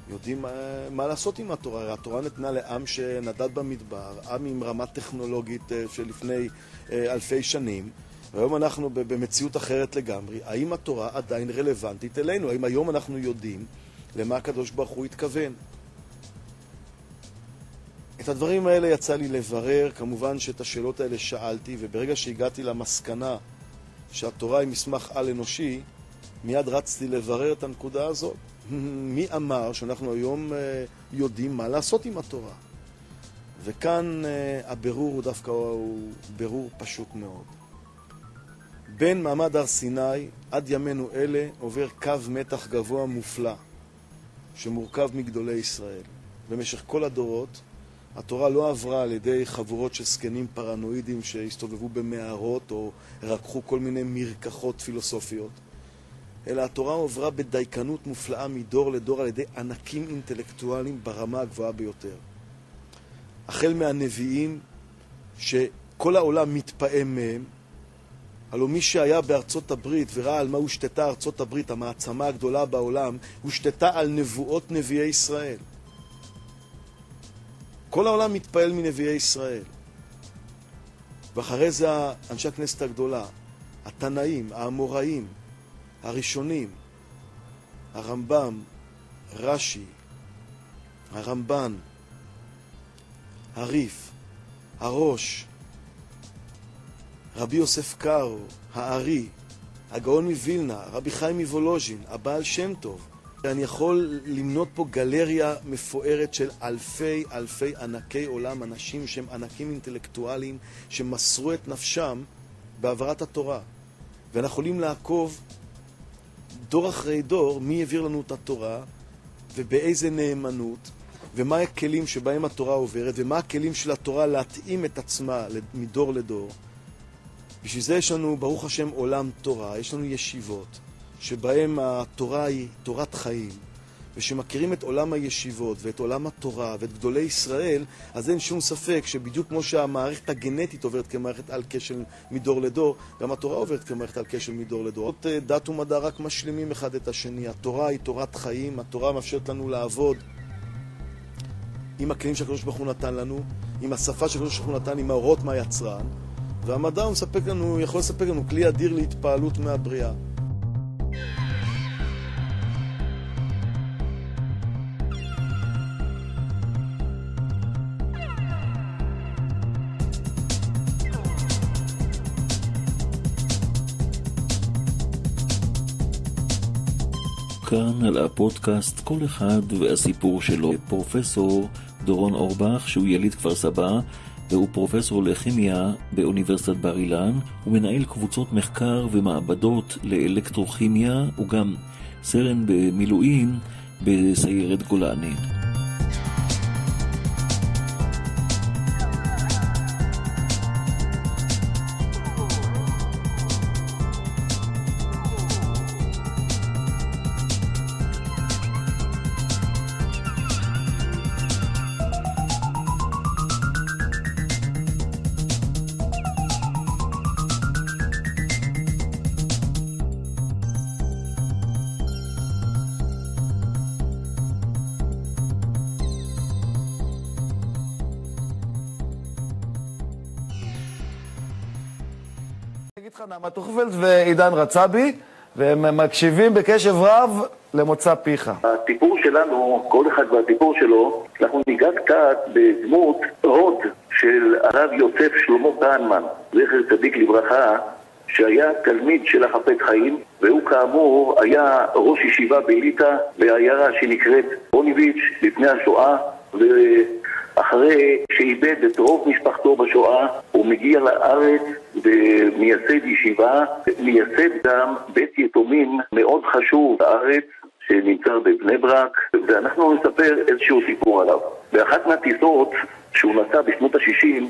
יודעים מה, מה לעשות עם התורה. הרי התורה ניתנה לעם שנדד במדבר, עם עם רמה טכנולוגית אה, של לפני אה, אלפי שנים, והיום אנחנו במציאות אחרת לגמרי. האם התורה עדיין רלוונטית אלינו? האם היום אנחנו יודעים למה הקדוש ברוך הוא התכוון? את הדברים האלה יצא לי לברר, כמובן שאת השאלות האלה שאלתי, וברגע שהגעתי למסקנה שהתורה היא מסמך על-אנושי, מיד רצתי לברר את הנקודה הזאת. מי אמר שאנחנו היום אה, יודעים מה לעשות עם התורה? וכאן אה, הבירור הוא דווקא הוא בירור פשוט מאוד. בין מעמד הר סיני עד ימינו אלה עובר קו מתח גבוה מופלא שמורכב מגדולי ישראל. במשך כל הדורות התורה לא עברה על ידי חבורות של זקנים פרנואידים שהסתובבו במערות או רקחו כל מיני מרקחות פילוסופיות. אלא התורה הועברה בדייקנות מופלאה מדור לדור על ידי ענקים אינטלקטואליים ברמה הגבוהה ביותר. החל מהנביאים, שכל העולם מתפעם מהם, הלוא מי שהיה בארצות הברית וראה על מה הושתתה ארצות הברית, המעצמה הגדולה בעולם, הושתתה על נבואות נביאי ישראל. כל העולם מתפעל מנביאי ישראל. ואחרי זה אנשי הכנסת הגדולה, התנאים, האמוראים, הראשונים, הרמב"ם, רש"י, הרמב"ן, הריף, הראש, רבי יוסף קארו, הארי, הגאון מווילנה, רבי חיים מוולוז'ין, הבעל שם טוב. אני יכול למנות פה גלריה מפוארת של אלפי אלפי ענקי עולם, אנשים שהם ענקים אינטלקטואליים, שמסרו את נפשם בהעברת התורה. ואנחנו יכולים לעקוב דור אחרי דור, מי העביר לנו את התורה, ובאיזה נאמנות, ומה הכלים שבהם התורה עוברת, ומה הכלים של התורה להתאים את עצמה מדור לדור. בשביל זה יש לנו, ברוך השם, עולם תורה, יש לנו ישיבות, שבהם התורה היא תורת חיים, ושמכירים את עולם הישיבות ואת עולם התורה ואת גדולי ישראל, אז אין שום ספק שבדיוק כמו שהמערכת הגנטית עוברת כמערכת על כשל מדור לדור, גם התורה עוברת כמערכת על כשל מדור לדור. עוד אה, דת ומדע רק משלימים אחד את השני. התורה היא תורת חיים, התורה מאפשרת לנו לעבוד עם הכלים שהקדוש ברוך הוא נתן לנו, עם השפה שהקדוש ברוך הוא נתן, עם ההוראות מהיצרן, והמדע הוא מספק לנו, יכול לספק לנו כלי אדיר להתפעלות מהבריאה. כאן על הפודקאסט כל אחד והסיפור שלו. פרופסור דורון אורבך, שהוא יליד כפר סבא, והוא פרופסור לכימיה באוניברסיטת בר אילן. הוא מנהל קבוצות מחקר ומעבדות לאלקטרוכימיה, הוא גם סרן במילואים בסיירת גולני. טוכפלד ועידן רצבי, והם מקשיבים בקשב רב למוצא פיך. הסיפור שלנו, כל אחד והסיפור שלו, אנחנו ניגע קצת בדמות הוד של הרב יוסף שלמה כהנמן, זכר צדיק לברכה, שהיה תלמיד של החפץ חיים, והוא כאמור היה ראש ישיבה בליטא בעיירה שנקראת רוניביץ' לפני השואה, ואחרי שאיבד את רוב משפחתו בשואה, הוא מגיע לארץ ומייסד ישיבה, מייסד גם בית יתומים מאוד חשוב בארץ, שנמצא בבני ברק, ואנחנו נספר איזשהו סיפור עליו. באחת מהטיסות שהוא נסע בשנות ה-60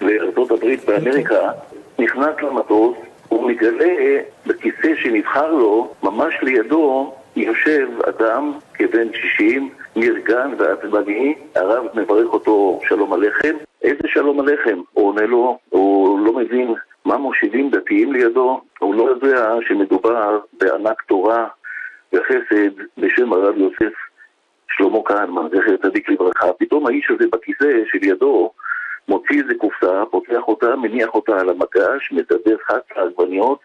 לארצות הברית באמריקה, נכנס למטוס, הוא מגלה בכיסא שנבחר לו, ממש לידו יושב אדם כבן 60, נרגן ועצבני, הרב מברך אותו שלום עליכם. איזה שלום עליכם? הוא עונה לו, הוא לא מבין מה מושיבים דתיים לידו, הוא לא יודע שמדובר בענק תורה וחסד בשם הרב יוסף שלמה כהנמן, זכר צדיק לברכה. פתאום האיש הזה בכיסא שלידו מוציא איזה קופסה, פותח אותה, מניח אותה על המגש, מדבר חץ העגבניות,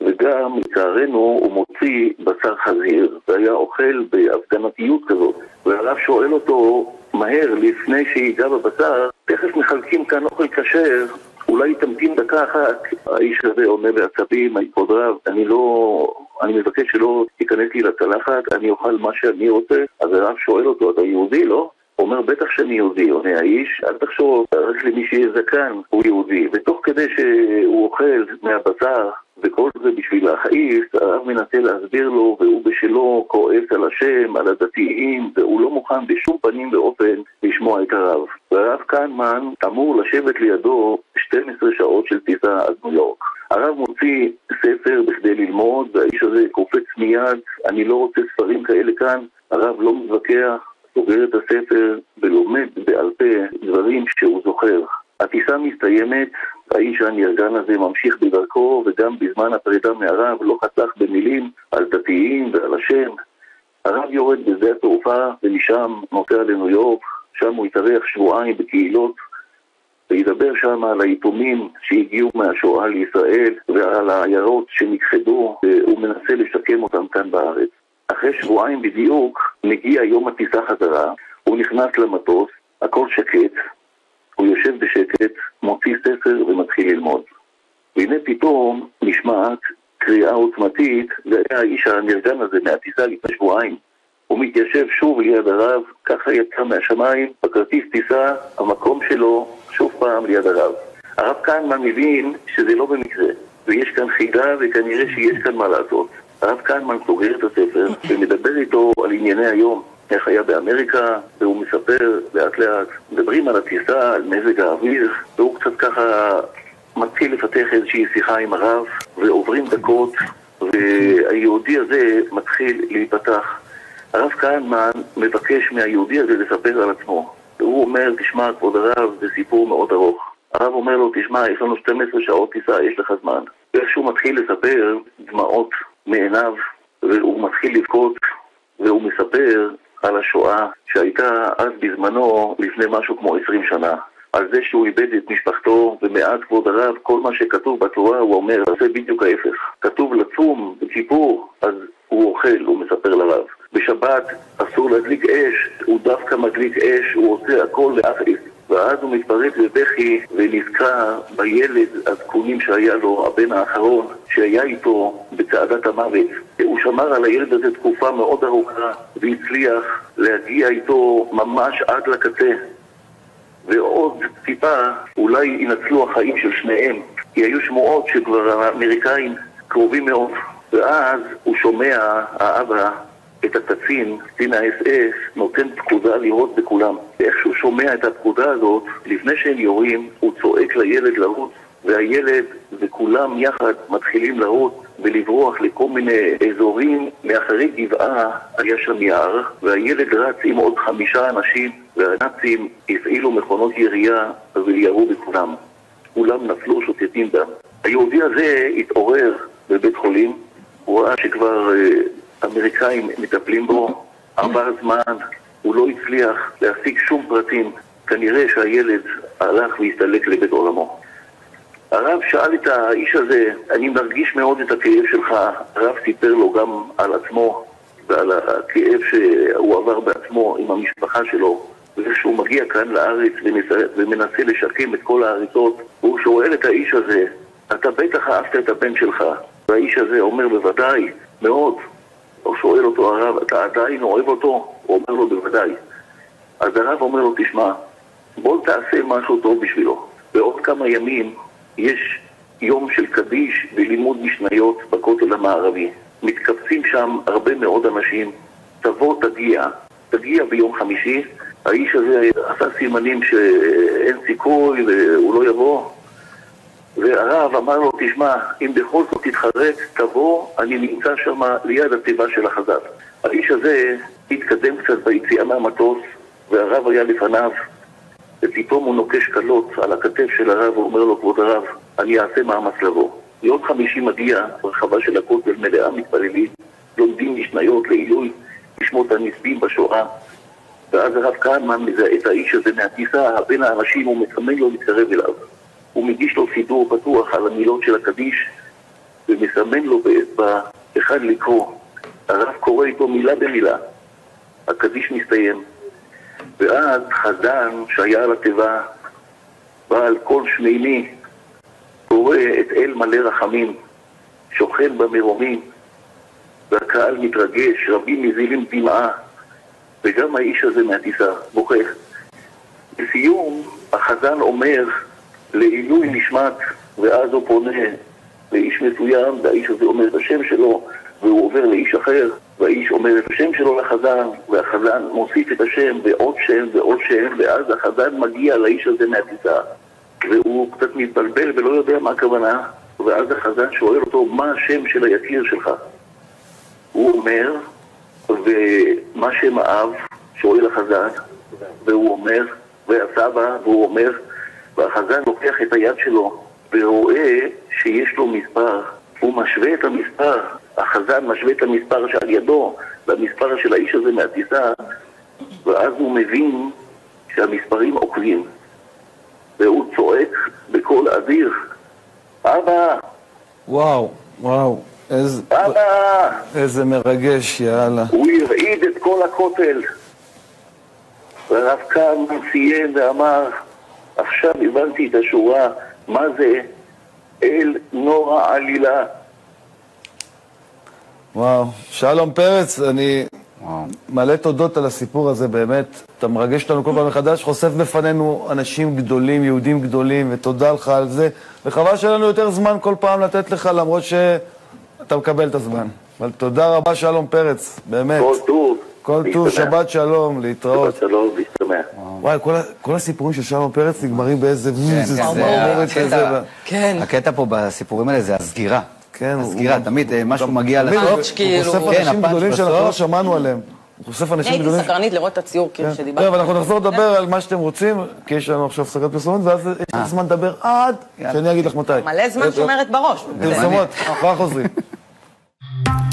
וגם, לצערנו, הוא מוציא בשר חזיר, והיה אוכל בהפגנתיות כזאת. והרב שואל אותו מהר, לפני שיגע בבשר, תכף מחלקים כאן אוכל כשר, אולי תמתין דקה אחת. האיש הזה עונה בעצבים, כבוד רב, אני לא... אני מבקש שלא תיכנס לי לצלחת, אני אוכל מה שאני רוצה. אז הרב שואל אותו, אתה יהודי, לא? אומר, בטח שאני יהודי, עונה האיש, אל תחשוב, רק למי שיהיה זקן הוא יהודי. ותוך כדי שהוא אוכל מהבשר, וכל זה בשביל להכעיס, הרב מנסה להסביר לו, והוא בשלו כועס על השם, על הדתיים, והוא לא מוכן בשום פנים ואופן לשמוע את הרב. והרב קנמן אמור לשבת לידו 12 שעות של טיסה עד ניו יורק. הרב מוציא ספר בכדי ללמוד, והאיש הזה קופץ מיד, אני לא רוצה ספרים כאלה כאן, הרב לא מתווכח, סוגר את הספר ולומד בעל פה דברים שהוא זוכר. הטיסה מסתיימת, האיש הנרגן הזה ממשיך בדרכו, וגם בזמן הפרידה מהרב לא חסך במילים על דתיים ועל השם. הרב יורד בשדה התעופה, ומשם נוסע לניו יורק, שם הוא התארח שבועיים בקהילות, וידבר שם על היתומים שהגיעו מהשואה לישראל, ועל העיירות שנכחדו, והוא מנסה לשקם אותם כאן בארץ. אחרי שבועיים בדיוק, מגיע יום הטיסה חזרה, הוא נכנס למטוס, הכל שקט, הוא יושב בשקט, מוציא ספר ומתחיל ללמוד. והנה פתאום נשמעת קריאה עוצמתית, זה היה האיש הנרגן הזה מהטיסה לפני שבועיים. הוא מתיישב שוב ליד הרב, ככה יצא מהשמיים, בכרטיס טיסה, המקום שלו שוב פעם ליד הרב. הרב קנמן מבין שזה לא במקרה, ויש כאן חידה וכנראה שיש כאן מה לעשות. הרב קנמן סוגר את הספר ומדבר איתו על ענייני היום, איך היה באמריקה, והוא מספר לאט לאט, מדברים על הטיסה, על מזג האוויר, והוא קצת ככה מתחיל לפתח איזושהי שיחה עם הרב, ועוברים דקות, והיהודי הזה מתחיל להיפתח הרב כהנמן מבקש מהיהודי הזה לספר על עצמו. והוא אומר, תשמע, כבוד הרב, זה סיפור מאוד ארוך. הרב אומר לו, תשמע, יש לנו 12 שעות טיסה, יש לך זמן. ואיכשהו מתחיל לספר, דמעות מעיניו, והוא מתחיל לבכות, והוא מספר על השואה שהייתה אז בזמנו, לפני משהו כמו 20 שנה. על זה שהוא איבד את משפחתו, ומאז כבוד הרב, כל מה שכתוב בתורה, הוא אומר, זה בדיוק ההפך. כתוב לצום בכיפור, אז הוא אוכל, הוא מספר לרב. בשבת אסור להדליק אש, הוא דווקא מדליק אש, הוא עושה הכל להכעיס. ואז הוא מתפרץ בבכי ונזכר בילד הזקונים שהיה לו, הבן האחרון, שהיה איתו בצעדת המוות. הוא שמר על הילד הזה תקופה מאוד ארוכה והצליח להגיע איתו ממש עד לקצה. ועוד טיפה אולי ינצלו החיים של שניהם, כי היו שמועות שכבר האמריקאים קרובים מאוד. ואז הוא שומע, האבא, את הקצין, קצין האס-אס, נותן פקודה לירות בכולם. ואיך שהוא שומע את הפקודה הזאת, לפני שהם יורים, הוא צועק לילד לרוץ, והילד וכולם יחד מתחילים לרוץ ולברוח לכל מיני אזורים. מאחרי גבעה היה שם יער, והילד רץ עם עוד חמישה אנשים, והנאצים הפעילו מכונות ירייה וירו בכולם. כולם נפלו שוטטים דם. היהודי הזה התעורר בבית חולים, הוא ראה שכבר אה, אמריקאים מטפלים בו, עבר זמן, הוא לא הצליח להשיג שום פרטים. כנראה שהילד הלך והסתלק לבית עולמו. הרב שאל את האיש הזה, אני מרגיש מאוד את הכאב שלך. הרב סיפר לו גם על עצמו ועל הכאב שהוא עבר בעצמו עם המשפחה שלו. וכשהוא מגיע כאן לארץ ומנסה לשקם את כל ההריסות, הוא שואל את האיש הזה, אתה בטח אהבת את הבן שלך. והאיש הזה אומר, בוודאי, מאוד. הוא שואל אותו הרב, אתה עדיין אוהב אותו? הוא אומר לו, בוודאי. אז הרב אומר לו, תשמע, בוא תעשה משהו טוב בשבילו. בעוד כמה ימים יש יום של קדיש ולימוד משניות בכותל המערבי. מתקבצים שם הרבה מאוד אנשים. תבוא, תגיע. תגיע ביום חמישי. האיש הזה עשה סימנים שאין סיכוי והוא לא יבוא. והרב אמר לו, תשמע, אם בכל זאת תתחרט, תבוא, אני נמצא שם ליד התיבה של החז"ל. האיש הזה התקדם קצת ביציאה מהמטוס, והרב היה לפניו, ופתאום הוא נוקש קלות על הכתף של הרב, ואומר לו, כבוד הרב, אני אעשה מאמץ לבוא. יום חמישי מגיע, רחבה של הכותל מלאה מתפללים, לומדים משניות לעילוי לשמות הנספים בשואה. ואז הרב כהנמן מזהה את האיש הזה מהטיסה, בין האנשים, הוא מסמן לו להתקרב אליו. הוא מגיש לו סידור פתוח על המילות של הקדיש ומסמן לו באצבע אחד לקרוא. הרב קורא איתו מילה במילה. הקדיש מסתיים. ואז חזן שהיה על התיבה, בעל קול שמימי, קורא את אל מלא רחמים, שוכן במרומים, והקהל מתרגש, רבים מזילים דמעה, וגם האיש הזה מהטיסה בוכה. לסיום, החזן אומר לעילוי נשמת, ואז הוא פונה לאיש מסוים, והאיש הזה אומר את השם שלו, והוא עובר לאיש אחר, והאיש אומר את השם שלו לחזן, והחזן מוסיף את השם ועוד שם ועוד שם, ואז החזן מגיע לאיש הזה מהטיסה, והוא קצת מתבלבל ולא יודע מה הכוונה, ואז החזן שואל אותו, מה השם של היקיר שלך? הוא אומר, ומה שם האב? שואל החזן, והוא אומר, והסבא, והוא אומר, והחזן לוקח את היד שלו ורואה שיש לו מספר. הוא משווה את המספר, החזן משווה את המספר שעל ידו למספר של האיש הזה מהטיסה, ואז הוא מבין שהמספרים עוקבים. והוא צועק בקול אדיר, אבא! וואו, וואו, איזה, אבא! איזה מרגש, יאללה. הוא הרעיד את כל הכותל. והרב כהנמן סיים ואמר, עכשיו הבנתי את השורה, מה זה אל נורא עלילה. וואו. שלום פרץ, אני מלא תודות על הסיפור הזה, באמת. אתה מרגש אותנו כל פעם מחדש, חושף בפנינו אנשים גדולים, יהודים גדולים, ותודה לך על זה. וחבל שאין לנו יותר זמן כל פעם לתת לך, למרות שאתה מקבל את הזמן. אבל תודה רבה, שלום פרץ, באמת. כל טוב. כל טוב. שבת שלום, להתראות. שבת שלום, להשתמע. וואי, כל, הסיפורים של שלום פרץ נגמרים באיזה איזה כן, הקטע-. ו- כן. הקטע פה בסיפורים האלה זה הסגירה. כן, הוא- הסגירה, תמיד אה, משהו מגיע לסוף. הוא- הוא כאילו- חושף כן, אנשים גדולים שאנחנו לא. שמענו עליהם. הוא חושף אנשים הייתי גדולים. סקרנית לראות את הציור כאילו כן. שדיברת. טוב, אנחנו נחזור לדבר על מה שאתם רוצים, כי יש לנו עכשיו הפסקת פרסומות, ואז יש לך זמן לדבר עד שאני אגיד לך מתי. מלא זמן אה, שומרת בראש. פרסומות, כבר חוזרים.